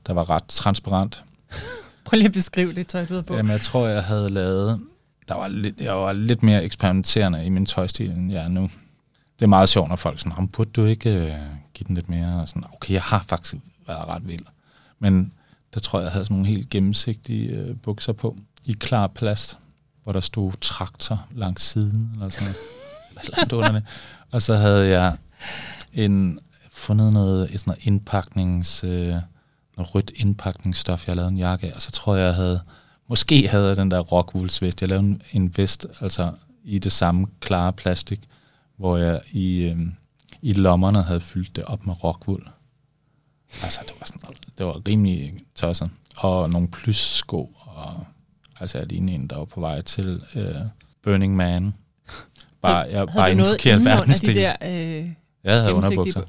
der var ret transparent. Prøv lige at beskrive det tøj, du på. Jamen, jeg tror, jeg havde lavet... Der var lidt, jeg var lidt mere eksperimenterende i min tøjstil, end jeg er nu. Det er meget sjovt, når folk sådan, burde du ikke uh, give den lidt mere? Og sådan, okay, jeg har faktisk været ret vild. Men der tror jeg, jeg havde sådan nogle helt gennemsigtige uh, bukser på, i klar plast, hvor der stod traktor langs siden, eller sådan noget. og så havde jeg en fundet noget, sådan noget indpaknings, øh, noget rødt indpakningsstof, jeg lavede en jakke af, og så tror jeg, jeg havde, måske havde jeg den der rockwoolsvest. Jeg lavede en, en vest, altså i det samme klare plastik, hvor jeg i, øh, i lommerne havde fyldt det op med rockwool. Altså, det var, sådan, det var rimelig tosset. Og nogle plyssko, og altså jeg lignede en, der var på vej til øh, Burning Man. Bare, jeg, bare en forkert verdensstil. De der, øh jeg havde underbukser.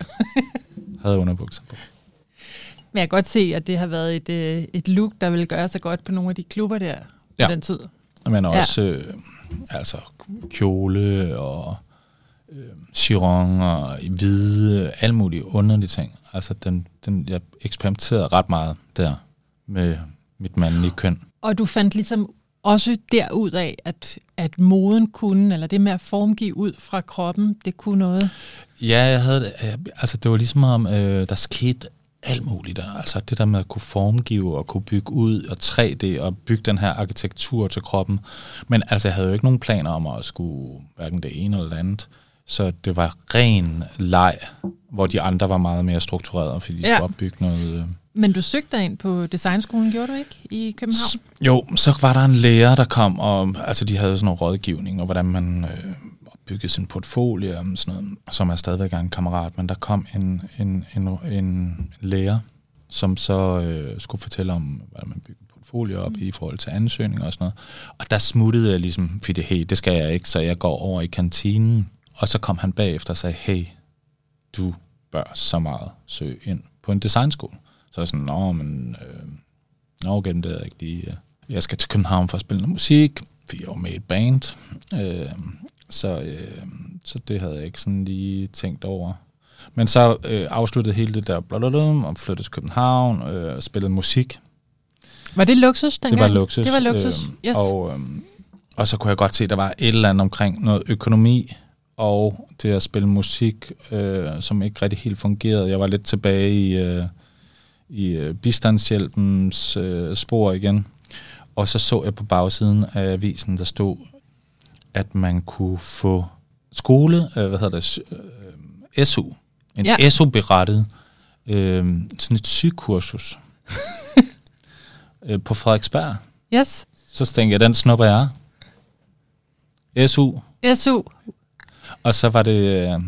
havde underbukser på. Men jeg kan godt se, at det har været et, øh, et look, der vil gøre sig godt på nogle af de klubber der ja. på den tid. Men også ja. øh, altså, kjole og øh, chiron og hvide, alle mulige underlige ting. Altså, den, den, jeg eksperimenterede ret meget der med mit mandlige køn. Og du fandt ligesom også derud af, at, at moden kunne, eller det med at formgive ud fra kroppen, det kunne noget? Ja, jeg havde, altså det var ligesom om, øh, der skete alt muligt der. Altså det der med at kunne formgive og kunne bygge ud og 3D og bygge den her arkitektur til kroppen. Men altså jeg havde jo ikke nogen planer om at skulle hverken det ene eller det andet. Så det var ren leg, hvor de andre var meget mere strukturerede, fordi de ja. skulle opbygge noget... Øh, men du søgte dig ind på designskolen, gjorde du ikke, i København? Jo, så var der en lærer, der kom, og altså, de havde sådan noget rådgivning, og hvordan man øh, opbyggede sin portfolio, og sådan noget, som er stadigvæk en kammerat, men der kom en, en, en, en lærer, som så øh, skulle fortælle om, hvordan man bygger portfolio op mm. i forhold til ansøgninger og sådan noget. Og der smuttede jeg ligesom, fordi hey, det skal jeg ikke, så jeg går over i kantinen, og så kom han bagefter og sagde, hey, du bør så meget søge ind på en designskole. Så er jeg sådan, nå, men, øh, nå, okay, det er ikke lige, øh, jeg skal til København for at spille noget musik, for jeg var med i et band, øh, så, øh, så det havde jeg ikke sådan lige tænkt over. Men så øh, afsluttede hele det der blablabla, og flyttede til København, øh, spillede musik. Var det luksus dengang? Det var luksus. Det var luksus, øh, yes. Og, øh, og så kunne jeg godt se, at der var et eller andet omkring noget økonomi, og det at spille musik, øh, som ikke rigtig helt fungerede. Jeg var lidt tilbage i, øh, i øh, bistandshjælpens øh, spor igen. Og så så jeg på bagsiden af avisen, der stod, at man kunne få skole, øh, hvad hedder det, øh, SU, en Ja. SU-berettet, øh, sådan et sygekursus øh, på Frederiksberg. Yes. Så tænkte jeg, den snupper jeg. SU. SU. Og så var det øh,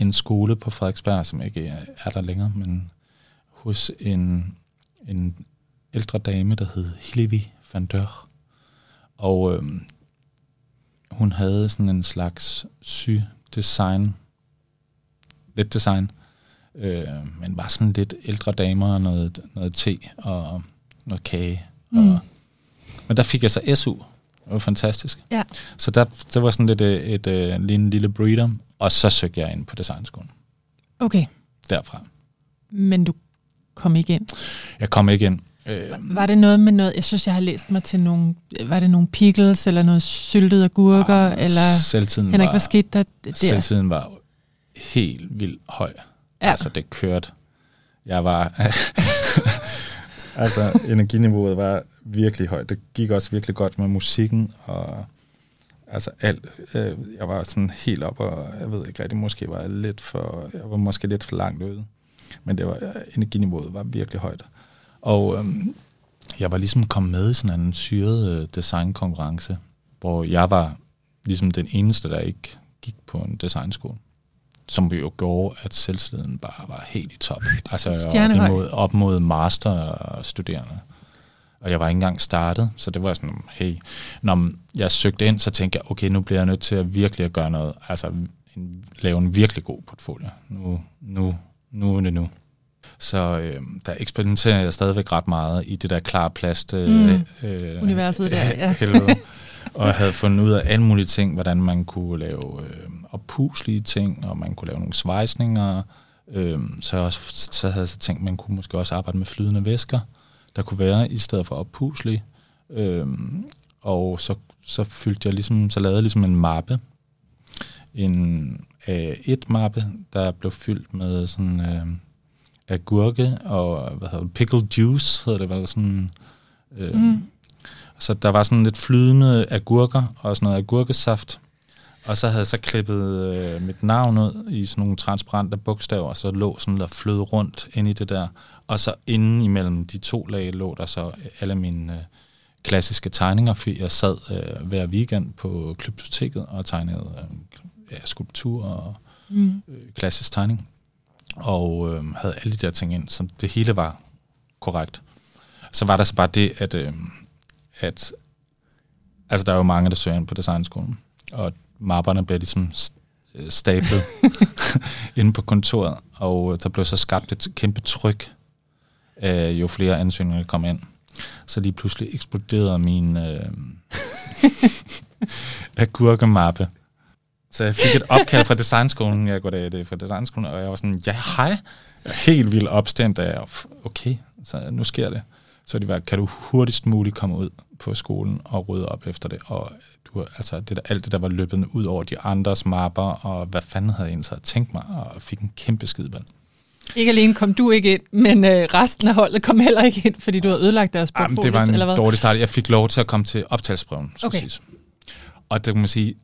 en skole på Frederiksberg, som ikke er, er der længere, men hos en, en ældre dame, der hed Hillevi van Dør. Og øh, hun havde sådan en slags syg-design, lidt design, øh, men var sådan lidt ældre damer og noget, noget te og noget kage. Mm. Mm. Og, men der fik jeg så SU. Det var fantastisk. Ja. Så der, det var sådan lidt et, et, et, en lille, lille breeder, og så søgte jeg ind på designskolen Okay, derfra. men du kom ikke ind. Jeg kom ikke ind. Øh, Var det noget med noget, jeg synes, jeg har læst mig til nogle, var det nogle pickles, eller noget syltede agurker, Ah, eller selvtiden Henrik, var, hvad skete der der? Selvtiden var helt vildt høj. Ja. Altså, det kørte. Jeg var... altså, energiniveauet var virkelig højt. Det gik også virkelig godt med musikken, og altså alt. Øh, jeg var sådan helt op, og jeg ved ikke rigtig, måske var jeg lidt for... Jeg var måske lidt for langt ude. Men det var, energiniveauet var virkelig højt. Og øhm, jeg var ligesom kommet med i sådan en syret øh, designkonkurrence, hvor jeg var ligesom den eneste, der ikke gik på en designskole. Som jo gjorde, at selvtilliden bare var helt i top. Altså op imod, op mod masterstuderende. Og jeg var ikke engang startet, så det var sådan, hey, når jeg søgte ind, så tænkte jeg, okay, nu bliver jeg nødt til at virkelig at gøre noget, altså en, lave en virkelig god portfolio. Nu, nu, nu er det nu. Så øh, der eksperimenterer jeg stadigvæk ret meget i det der klar plast øh, Mm. øh, Universet der, ja. helvede. og jeg havde fundet ud af alle mulige ting, hvordan man kunne lave øh, oppuslige ting, og man kunne lave nogle svejsninger. Øh, så, jeg også, så havde jeg så tænkt, at man kunne måske også arbejde med flydende væsker, der kunne være i stedet for oppuslige. Øh, og så, så fyldte jeg ligesom, så lavede jeg ligesom en mappe, en A1-mappe, der blev fyldt med sådan øh, agurke og hvad hedder det, pickled juice, hedder det vel sådan. Øh, Mm. Så der var sådan lidt flydende agurker og sådan noget agurkesaft. Og så havde jeg så klippet øh, mit navn ud i sådan nogle transparente bogstaver, og så lå sådan der flød rundt ind i det der. Og så inden imellem de to lag lå der så alle mine øh, klassiske tegninger, fordi jeg sad øh, hver weekend på Klubbiblioteket og tegnede øh, ja, skulptur og Mm. øh, klassisk tegning. Og øh, havde alle de der ting ind, så det hele var korrekt. Så var der så bare det, at, øh, at altså der er jo mange, der søger ind på designskolen, og mapperne bliver ligesom øh, stablet inde på kontoret, og øh, der blev så skabt et kæmpe tryk, øh, jo flere ansøgninger kom ind. Så lige pludselig eksploderede min øh, agurkemappe. Så jeg fik et opkald fra designskolen, jeg går det, det er fra designskolen, og jeg var sådan, ja hej, jeg helt vildt opstemt af, okay, så nu sker det. Så de var, kan du hurtigst muligt komme ud på skolen og rydde op efter det, og du, altså det der, alt det, der var løbet ud over de andres mapper, og hvad fanden havde egentlig så tænkt mig, og fik en kæmpe skideband. Ikke alene kom du ikke ind, men øh, resten af holdet kom heller ikke ind, fordi du havde ødelagt deres portfolio, det var en eller hvad? dårlig start. Jeg fik lov til at komme til optagelsesprøven, skal Okay. okay. siges. Og det kan man sige,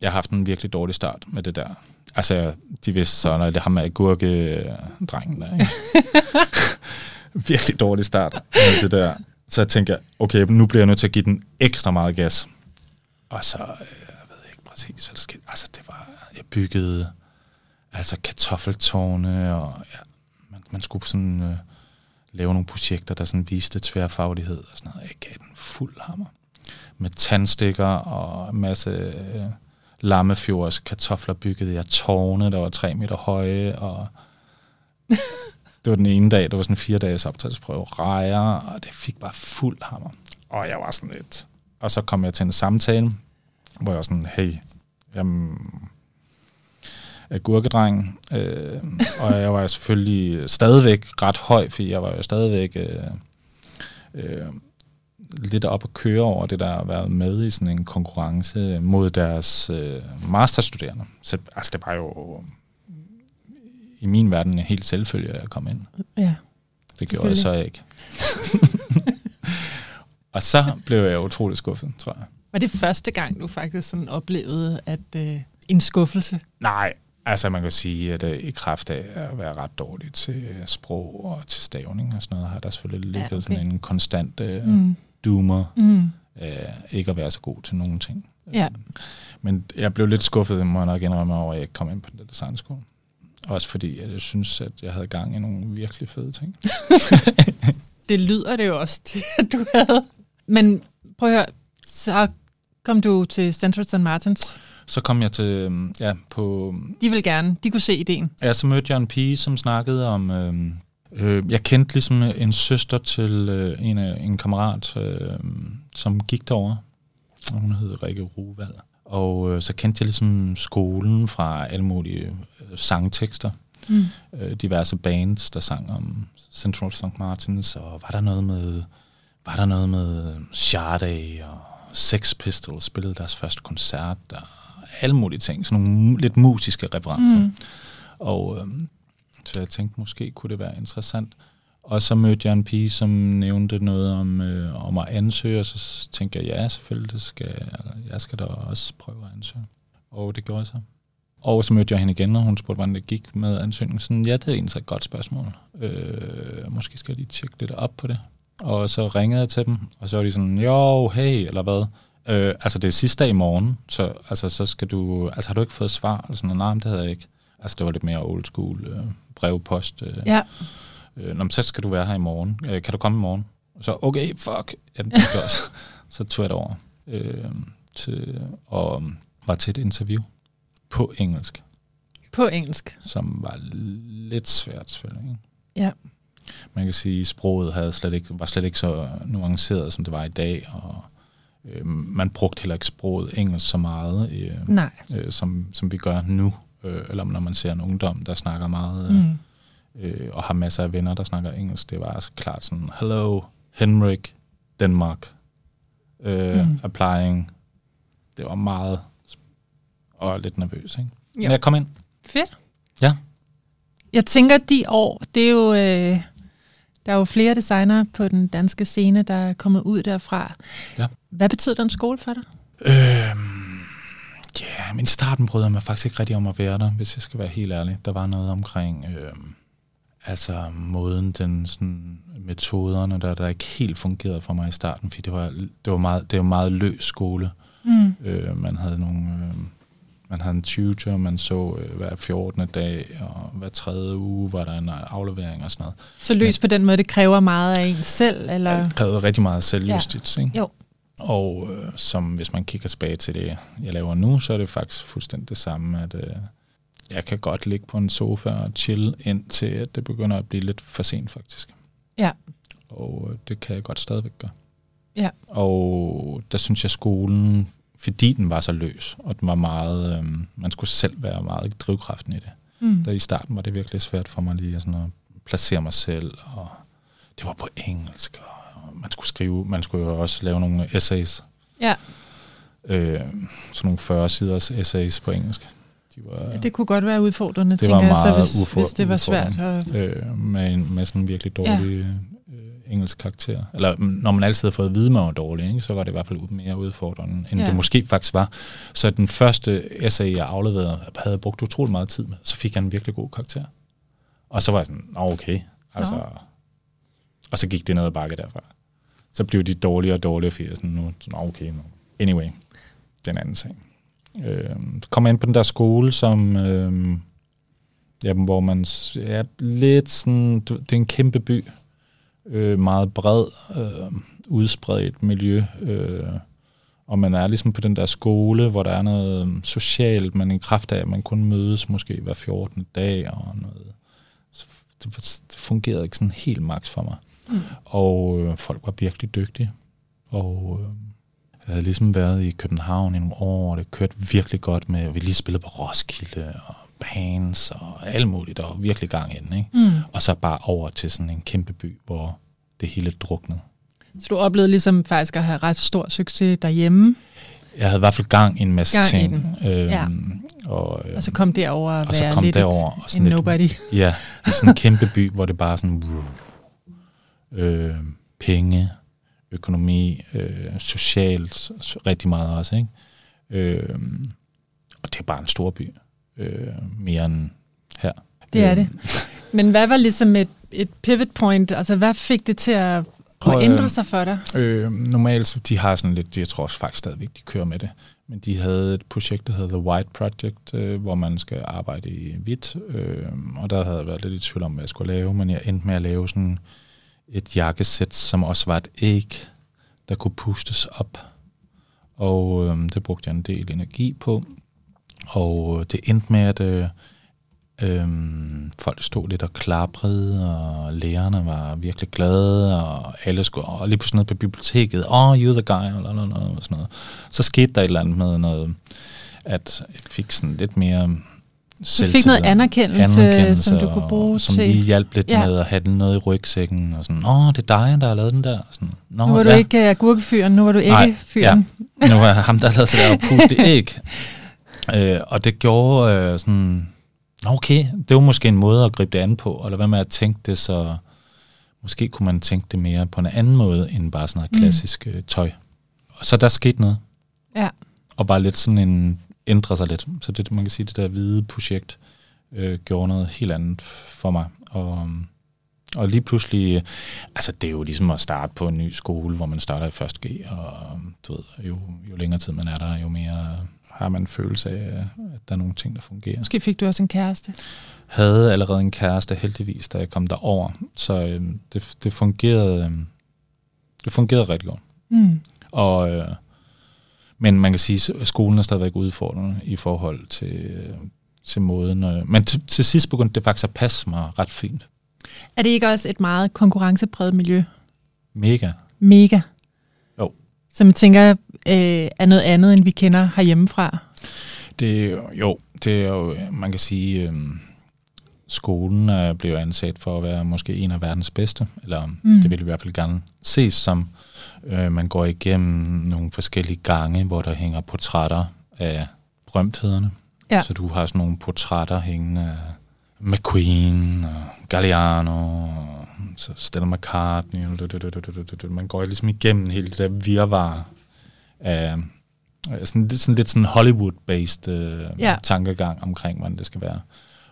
jeg har haft en virkelig dårlig start med det der. Altså, de vidste så, når det har med agurke-drengen der, ikke? virkelig dårlig start med det der. Så jeg tænkte, okay, nu bliver jeg nødt til at give den ekstra meget gas. Og så, øh, jeg ved ikke præcis, hvad der skete. Altså, det var, jeg byggede altså kartoffeltårne, og ja, man, man skulle sådan øh, lave nogle projekter, der sådan viste tværfaglighed og sådan noget. Jeg gav den fuld hammer. Med tandstikker og en masse øh, Lammefjords kartofler byggede jeg tårne, der var tre meter høje, og det var den ene dag, det var sådan en fire dages optagelsesprøve, rejer, og det fik bare fuld hammer. Og jeg var sådan lidt... Og så kom jeg til en samtale, hvor jeg var sådan, hey, jamen, agurkedreng, øh, og jeg var selvfølgelig stadigvæk ret høj, fordi jeg var jo stadigvæk øh, øh, lidt op at køre over det der at være med i sådan en konkurrence mod deres øh, masterstuderende. Så altså, det var jo i min verden en helt selvfølge, at jeg kom ind. Ja. Det gjorde jeg så ikke. og så blev jeg utrolig skuffet, tror jeg. Var det første gang, du faktisk sådan oplevede at øh, en skuffelse? Nej, altså man kan sige, at øh, i kraft af at være ret dårlig til sprog og til stavning og sådan noget, har der selvfølgelig ligget ja, okay. sådan en konstant øh, mm. Doomer. Mm. Øh, ikke at være så god til nogen ting. Ja. Men jeg blev lidt skuffet, må jeg nok indrømme over, at jeg ikke kom ind på den designskole. Også fordi jeg synes, at jeg havde gang i nogle virkelig fede ting. det lyder det jo også at du havde. Men prøv at høre, så kom du til Central St. Martins. Så kom jeg til, ja, på... De vil gerne, de kunne se ideen. Ja, så mødte jeg en pige, som snakkede om... Øh, øh, jeg kendte ligesom en søster til øh, en, en kammerat, øh, som gik derover. Hun hed Rikke Ruvald. Og øh, så kendte jeg ligesom skolen fra alle mulige øh, sangtekster. Mm. Øh, diverse bands, der sang om Central St. Martins, og var der noget med, var der noget med Sade og Sex Pistols spillede deres første koncert, og alle mulige ting, sådan nogle lidt musiske referencer. Mm. Og øh, så jeg tænkte, måske kunne det være interessant. Og så mødte jeg en pige, som nævnte noget om, øh, om at ansøge, og så tænkte jeg, ja, selvfølgelig, det skal, jeg skal da også prøve at ansøge. Og det gjorde jeg så. Og så mødte jeg hende igen, og hun spurgte, hvordan det gik med ansøgningen. Sådan, ja, det er egentlig et godt spørgsmål. Øh, måske skal jeg lige tjekke lidt op på det. Og så ringede jeg til dem, og så var de sådan, jo, hey, eller hvad. Øh, altså, det er sidste dag i morgen, så, altså, så skal du... Altså, har du ikke fået svar? Eller sådan, nej, det havde jeg ikke. Altså, det var lidt mere old school øh, brevpost. Øh. Ja. Øh, Nå, så skal du være her i morgen. Øh, kan du komme i morgen? Og så, okay, fuck. Ja, det gør også. så tog jeg det over. Øh, til, og var til et interview på engelsk. På engelsk? Som var lidt svært, selvfølgelig. Ikke? Ja. Man kan sige, at sproget havde slet ikke, var slet ikke så nuanceret, som det var i dag, og øh, man brugte heller ikke sproget engelsk så meget, øh, Nej. Øh, som, som vi gør nu. Øh, eller når man ser en ungdom, der snakker meget, øh, mm. øh, og har masser af venner, der snakker engelsk. Det var altså klart sådan, hello, Henrik, Denmark, øh, mm. applying. Det var meget, og lidt nervøs, ikke? Jo. Men jeg kom ind. Fedt. Ja. Jeg tænker, de år, det er jo... Øh, der er jo flere designere på den danske scene, der er kommet ud derfra. Ja. Hvad betød den skole for dig? Øhm, ja, men i starten brød jeg mig faktisk ikke rigtig om at være der, hvis jeg skal være helt ærlig. Der var noget omkring, øhm, altså måden, den sådan, metoderne, der, der ikke helt fungerede for mig i starten, fordi det var, det var meget, det var meget løs skole. Mm. Øh, man havde nogle... Øh, man havde en tutor, man så øh, hver 14. dag, og hver tredje uge var der en aflevering og sådan noget. Så løs Men, på den måde, det kræver meget af en selv? Eller? Det kræver rigtig meget selvjustits, ja. ikke? Jo. Og øh, som hvis man kigger tilbage til det, jeg laver nu, så er det faktisk fuldstændig det samme, at øh, jeg kan godt ligge på en sofa og chill indtil at det begynder at blive lidt for sent faktisk. Ja. Og øh, det kan jeg godt stadigvæk gøre. Ja. Og der synes jeg, skolen fordi den var så løs, og den var meget, øh, man skulle selv være meget drivkraften i det. Mm. Der i starten var det virkelig svært for mig lige sådan at placere mig selv, og det var på engelsk, og man skulle skrive, man skulle jo også lave nogle essays. Ja. Øh, sådan nogle 40 siders essays på engelsk. De var, ja, det kunne godt være udfordrende, det tænker var meget jeg, så hvis, hvis det var svært. At... Øh, med, en, med sådan en virkelig dårlig ja engelsk karakter. Eller når man altid har fået at vide, man var dårlig, ikke, så var det i hvert fald mere udfordrende, end ja. det måske faktisk var. Så den første essay, jeg afleverede, havde brugt utrolig meget tid med. Så fik jeg en virkelig god karakter. Og så var jeg sådan, okay. Altså. Og så gik det ned ad bakke derfra. Så blev de dårligere og dårligere, fordi jeg sådan, nu, sådan, okay. Nu. Anyway, den anden sag. Øh, så kom jeg ind på den der skole, som... Øh, ja, hvor man ja, lidt sådan, det er en kæmpe by, øh, meget bred, øh, udspredt miljø, øh, Og man er ligesom på den der skole, hvor der er noget øhm, socialt, man i kraft af, at man kun mødes måske hver 14. dag og noget. Så det, det fungerede ikke sådan helt maks for mig. Mm. Og øh, folk var virkelig dygtige. Og øh, jeg havde ligesom været i København i nogle år, og det kørte virkelig godt med, vi lige spillede på Roskilde og bands og alt muligt, og virkelig gang i den. Ikke? Mm. Og så bare over til sådan en kæmpe by, hvor det hele druknede. Så du oplevede ligesom faktisk at have ret stor succes derhjemme? Jeg havde i hvert fald gang i en masse gang ting. Øhm, ja. og, øhm, og så kom det over at og være kom lidt derover, og sådan en nobody. Lidt, ja, i sådan en kæmpe by, hvor det bare sådan øh, penge, økonomi, øh, socialt, rigtig meget også. Ikke? Øh, og det er bare en stor by, øh, mere end her. Det er øh, det. Men hvad var ligesom et, et pivot point? Altså, hvad fik det til at, at ændre sig for dig? Øh, normalt, de har sådan lidt, jeg tror også faktisk stadigvæk, de kører med det, men de havde et projekt, der hedder The White Project, øh, hvor man skal arbejde i hvidt, øh, og der havde jeg været lidt i tvivl om, hvad jeg skulle lave, men jeg endte med at lave sådan et jakkesæt, som også var et æg, der kunne pustes op. Og øh, det brugte jeg en del energi på. Og øh, det endte med, at øh, øh, folk stod lidt og klaprede, og lærerne var virkelig glade, og alle skulle og lige pludselig ned på biblioteket, oh, you're the guy, eller, eller, og sådan noget. Så skete der et eller andet med noget, at jeg fik sådan lidt mere du fik noget anerkendelse, anerkendelse som du kunne bruge som til... Som lige hjalp lidt ja. med at have den noget i rygsækken, og sådan, åh, det er dig, der har lavet den der. Sådan, Nå, nu var ja. du ikke agurkefyren, nu var du ikke fyren. Ja. nu var ham, der har lavet det der puste æg. øh, og det gjorde øh, sådan, okay, det var måske en måde at gribe det an på, eller hvad med at tænke det, så måske kunne man tænke det mere på en anden måde, end bare sådan noget mm. klassisk mm. tøj. Og så der skete noget. Ja. Og bare lidt sådan en ændre sig lidt. Så det, man kan sige, det der hvide projekt øh, gjorde noget helt andet for mig. Og, og lige pludselig, altså det er jo ligesom at starte på en ny skole, hvor man starter i 1G, og du ved, jo, jo længere tid man er der, jo mere har man en følelse af, at der er nogle ting, der fungerer. Måske fik du også en kæreste? Havde allerede en kæreste, heldigvis, da jeg kom derover. Så øh, det, det fungerede øh, det fungerede rigtig godt. Mm. Og øh, men man kan sige, at skolen er stadigvæk udfordrende i forhold til, til måden. Øh, men til, til sidst begyndte det faktisk at passe mig ret fint. Er det ikke også et meget konkurrencepræget miljø? Mega. Mega. Jo. Som jeg tænker øh, er noget andet, end vi kender herhjemmefra. Det, jo, det er jo, man kan sige, øh, skolen er blevet ansat for at være måske en af verdens bedste, eller mm. det vil vi i hvert fald gerne ses som. Øh, man går igennem nogle forskellige gange, hvor der hænger portrætter af berømthederne. Ja. Så du har sådan nogle portrætter hængende af McQueen og Galliano og så Stella McCartney. Man går ligesom igennem hele det der virvar af sådan, sådan lidt sådan Hollywood-based øh, ja. tankegang omkring, hvordan det skal være.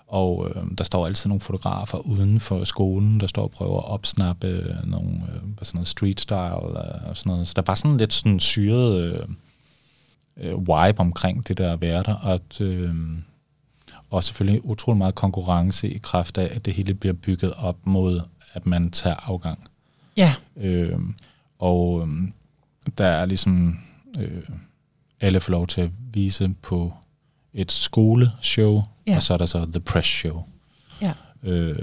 Og øh, der står altid nogle fotografer uden for skolen, der står og prøver at opsnappe øh, nogle øh, sådan noget street style og sådan noget. Så der er bare sådan lidt sådan syret øh, øh, vibe omkring det der at være der. Og, at, øh, og selvfølgelig utrolig meget konkurrence i kraft af, at det hele bliver bygget op mod, at man tager afgang. Ja. Øh, og øh, der er ligesom... Øh, alle får lov til at vise på et skoleshow, ja. og så er der så The Press Show. Ja. Øh,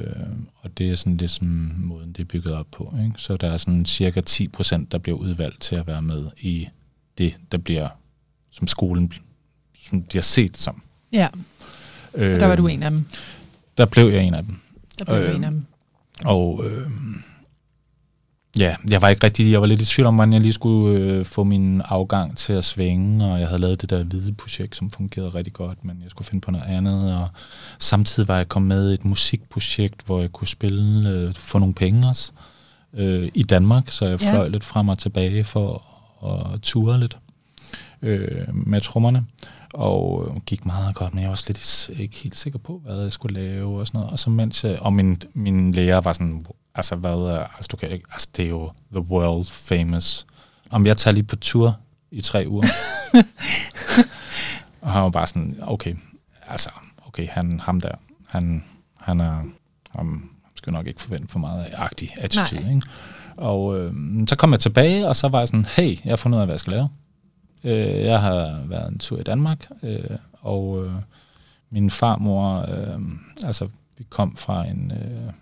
og det er sådan lidt som måden, det er bygget op på. Ikke? Så der er sådan cirka 10 procent, der bliver udvalgt til at være med i det, der bliver, som skolen som bliver set som. Ja, øh, der var du en af dem. Der blev jeg en af dem. Der blev øh, en af dem. Og øh, Ja, jeg var ikke rigtig, jeg var lidt i tvivl om, hvordan jeg lige skulle øh, få min afgang til at svinge, og jeg havde lavet det der hvide projekt, som fungerede rigtig godt, men jeg skulle finde på noget andet, og samtidig var jeg kommet med et musikprojekt, hvor jeg kunne spille, øh, få nogle penge også, øh, i Danmark, så jeg fløj ja. lidt frem og tilbage for at ture lidt øh, med trommerne, og gik meget godt, men jeg var slet ikke helt sikker på, hvad jeg skulle lave og sådan noget, og så mens jeg, og min, min lærer var sådan, altså hvad, altså du kan ikke, altså det er jo the world famous. Om jeg tager lige på tur i tre uger. og han var bare sådan, okay, altså, okay, han, ham der, han, han er, han skal nok ikke forvente for meget af agtig attitude, ikke? Og øh, så kom jeg tilbage, og så var jeg sådan, hey, jeg har fundet ud af, hvad jeg skal lave. Øh, jeg har været en tur i Danmark, øh, og øh, min farmor, øh, altså vi kom fra en, øh, en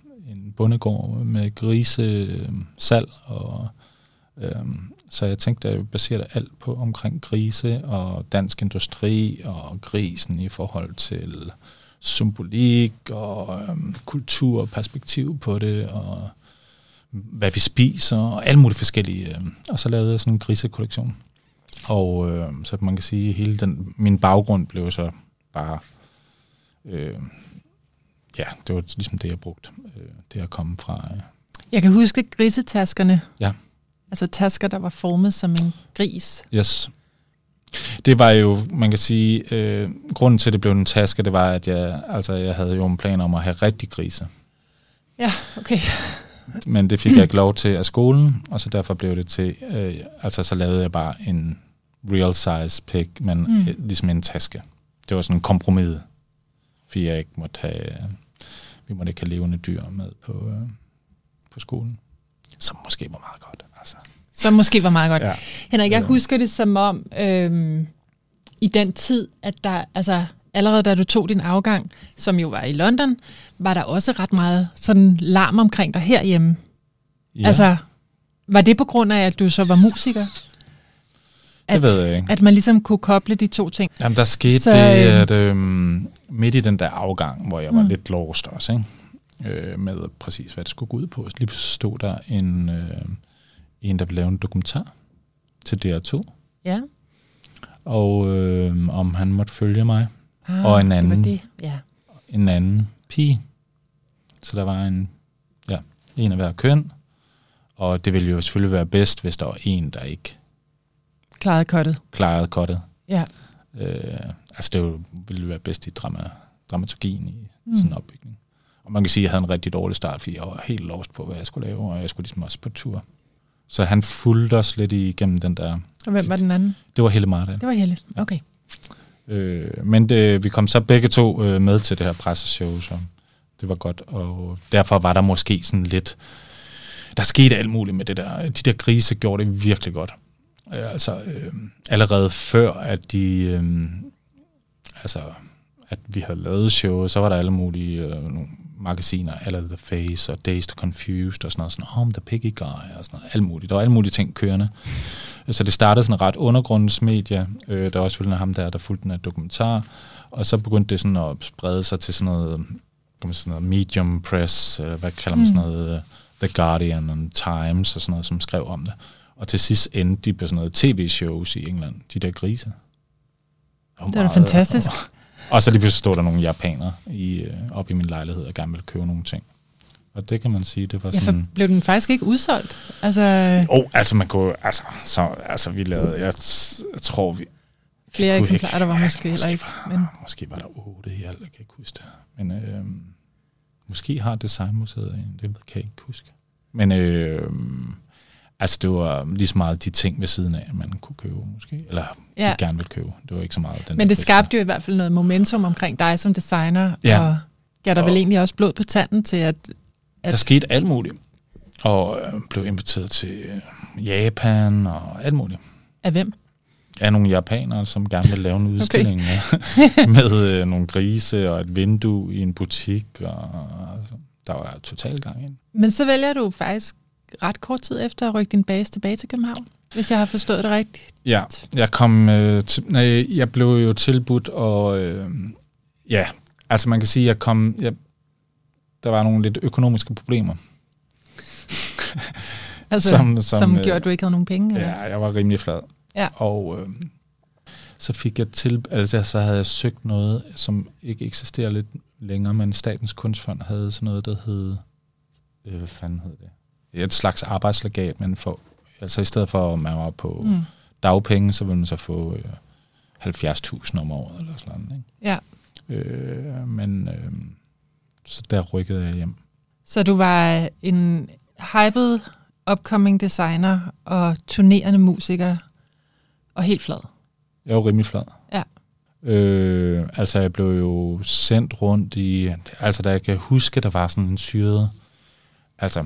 bondegård med grise, øhm, salg, og Øhm, så jeg tænkte, at jeg baserede alt på omkring grise og dansk industri og grisen i forhold til symbolik og øhm, kultur og perspektiv på det, og hvad vi spiser, og alle mulige forskellige. Øhm. og så lavede jeg sådan en grisekollektion. Og øh, så man kan sige, hele den, min baggrund blev så bare, øh, ja, det var ligesom det, jeg brugte. Øh, det at komme fra. Øh. Jeg kan huske grisetaskerne. Ja. Altså tasker, der var formet som en gris. Yes. Det var jo, man kan sige, øh, grunden til, at det blev en taske, det var, at jeg, altså, jeg havde jo en plan om at have rigtig grise. Ja, okay. Men det fik jeg ikke lov til af skolen, og så derfor blev det til, øh, altså så lavede jeg bare en real size pig, men mm. øh, ligesom en taske. Det var sådan en kompromis, fordi jeg ikke måtte have, vi måtte ikke have levende dyr med på, øh, på skolen. Som måske var meget godt. Altså. Som måske var meget godt. Ja. Henrik, jeg husker det som om, øhm, i den tid, at der, altså allerede da du tog din afgang, som jo var i London, var der også ret meget sådan larm omkring dig herhjemme. Ja, Altså, var det på grund af, at du så var musiker? Det ved jeg ikke. At man ligesom kunne koble de to ting. Jamen, der skete Så, det, øhm, at øhm, midt i den der afgang, hvor jeg var Mm. lidt lost også, ikke? Øh, med præcis, hvad det skulle gå ud på. Lige stod der en, øh, en, der ville lave en dokumentar til DR2, Ja. og øh, om han måtte følge mig, Ah, Og en Det anden. var det, ja. en anden pige. Så der var en, ja, en af hver køn, og det ville jo selvfølgelig være bedst, hvis der var en, der ikke Klaret kottet. klarede kottet. Ja. Øh, altså det jo- ville være bedst i drama, dramaturgien i Mm. sådan en opbygning. Og man kan sige, at jeg havde en rigtig dårlig start, fordi jeg var helt lost på, hvad jeg skulle lave, og jeg skulle ligesom også på tur. Så han fulgte os lidt igennem den der... Og hvem var den anden? Det var Helle Marta. Det var Helle. Okay. Øh, men det, vi kom så begge to øh, med til det her presseshow, så det var godt. Og derfor var der måske sådan lidt... Der skete alt muligt med det der. De der grise gjorde det virkelig godt. Øh, altså øh, allerede før, at de... Øh, altså, at vi havde lavet show, så var der alle mulige øh, nogle magasiner, eller The Face og Dazed Confused og sådan noget, sådan, oh, The Piggy Guy og sådan noget, alt muligt. Der var alle mulige ting kørende. Så det startede sådan ret undergrundsmedie. Øh, der var selvfølgelig ham der, der fulgte den her dokumentar. Og så begyndte det sådan at sprede sig til sådan noget, kan man sådan noget medium press, eller hvad kalder man sådan noget, øh, The Guardian and Times og sådan noget, som skrev om det. Og til sidst endte de på sådan noget tv-shows i England, de der grise. Det er da fantastisk. Og, og så lige pludselig stod der nogle japanere i, øh, op i min lejlighed og gerne ville købe nogle ting. Og det kan man sige, det var Ja, for sådan... blev den faktisk ikke udsolgt? Altså, Oh, altså man kunne, altså, så, altså vi lavede, jeg, jeg tror vi, flere eksemplarer, der var Ja, måske heller ikke. Var, Men, Måske var der otte i alt, jeg kan ikke huske det. Men øh, måske har Designmuseet en, det kan jeg ikke huske. Men øh, altså det var lige så meget de ting ved siden af, man kunne købe måske. Eller ja. De gerne ville købe. Det var ikke så meget den men det skabte jo i hvert fald noget momentum omkring dig som designer, Ja. og gav dig vel Og- egentlig også blod på tanden til, at... Der skete alt muligt. Og øh, blev inviteret til øh, Japan og alt muligt. Af hvem? af nogle japanere, som gerne vil lave en udstilling okay. med øh, nogle grise og et vindue i en butik. Og, altså, der var total gang ind. Men så vælger du faktisk ret kort tid efter at rykke din base tilbage til København, hvis jeg har forstået det rigtigt. Ja, jeg kom øh, til, nej, jeg blev jo tilbudt, og øh, ja, altså man kan sige, jeg kom, jeg, der var nogle lidt økonomiske problemer. Altså, Som- som, som, gjorde, at du ikke havde nogen penge? Eller? Ja, jeg var rimelig flad. Ja. Og øh, så fik jeg til, altså så havde jeg søgt noget, som ikke eksisterer lidt længere, men Statens Kunstfond havde sådan noget, der hed, øh, hvad fanden hed det? Et slags arbejdslegat, men for, altså i stedet for, at man var på mm. Dagpenge, så ville man så få øh, 70.000 om året, eller sådan noget. Ja. Ikke? Øh, men øh, så der rykkede jeg hjem. Så du var en hyped upcoming designer og turnerende musiker og helt flad. Jeg var rimelig flad. Ja. Øh, altså, jeg blev jo sendt rundt i... Altså, da jeg kan huske, der var sådan en syret... Altså,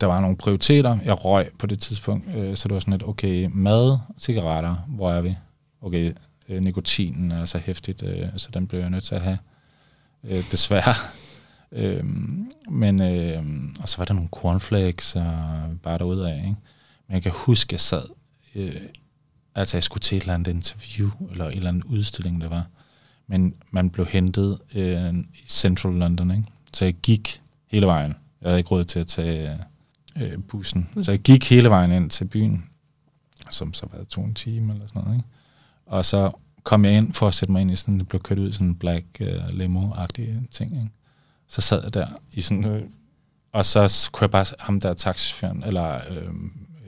der var nogle prioriteter. Jeg røg på det tidspunkt, øh, så det var sådan lidt, okay, mad, cigaretter, hvor er vi? Okay, øh, nikotinen er så hæftigt, øh, så den blev jeg nødt til at have, øh, desværre. Øh, men, øh, og så var der nogle cornflakes og bare derude af, ikke? Men jeg kan huske, jeg sad, øh, altså jeg skulle til et eller andet interview, eller en eller anden udstilling, der var. Men man blev hentet øh, i Central London, ikke? Så jeg gik hele vejen. Jeg havde ikke råd til at tage øh, bussen. Så jeg gik hele vejen ind til byen, som så var to en time eller sådan noget. Ikke? Og så kom jeg ind for at sætte mig ind i sådan, det blev kørt ud i sådan en black uh, limo-agtig ting. Ikke? Så sad jeg der i sådan, øh, og så kunne jeg bare, ham der taxichaufføren, eller øh,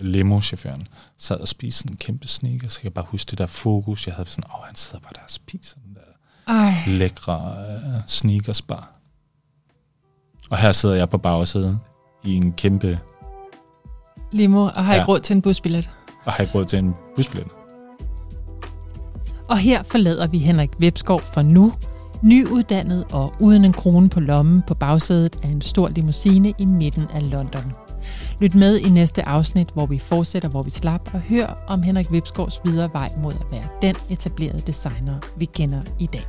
limo-chaufføren, sad og spiste sådan en kæmpe sneaker, så kan jeg bare huske det der fokus, jeg havde sådan, åh, han sidder bare der og spiser den der Ej. lækre uh, sneakers bar. Og her sidder jeg på bagsædet i en kæmpe, Limo, og har Ja. ikke råd til en busbillet. og har ikke råd til en busbillet. Og her forlader vi Henrik Webskov for nu, nyuddannet og uden en krone på lommen på bagsædet af en stor limousine i midten af London. Lyt med i næste afsnit, hvor vi fortsætter, hvor vi slap, og hør om Henrik Webskovs videre vej mod at være den etablerede designer, vi kender i dag.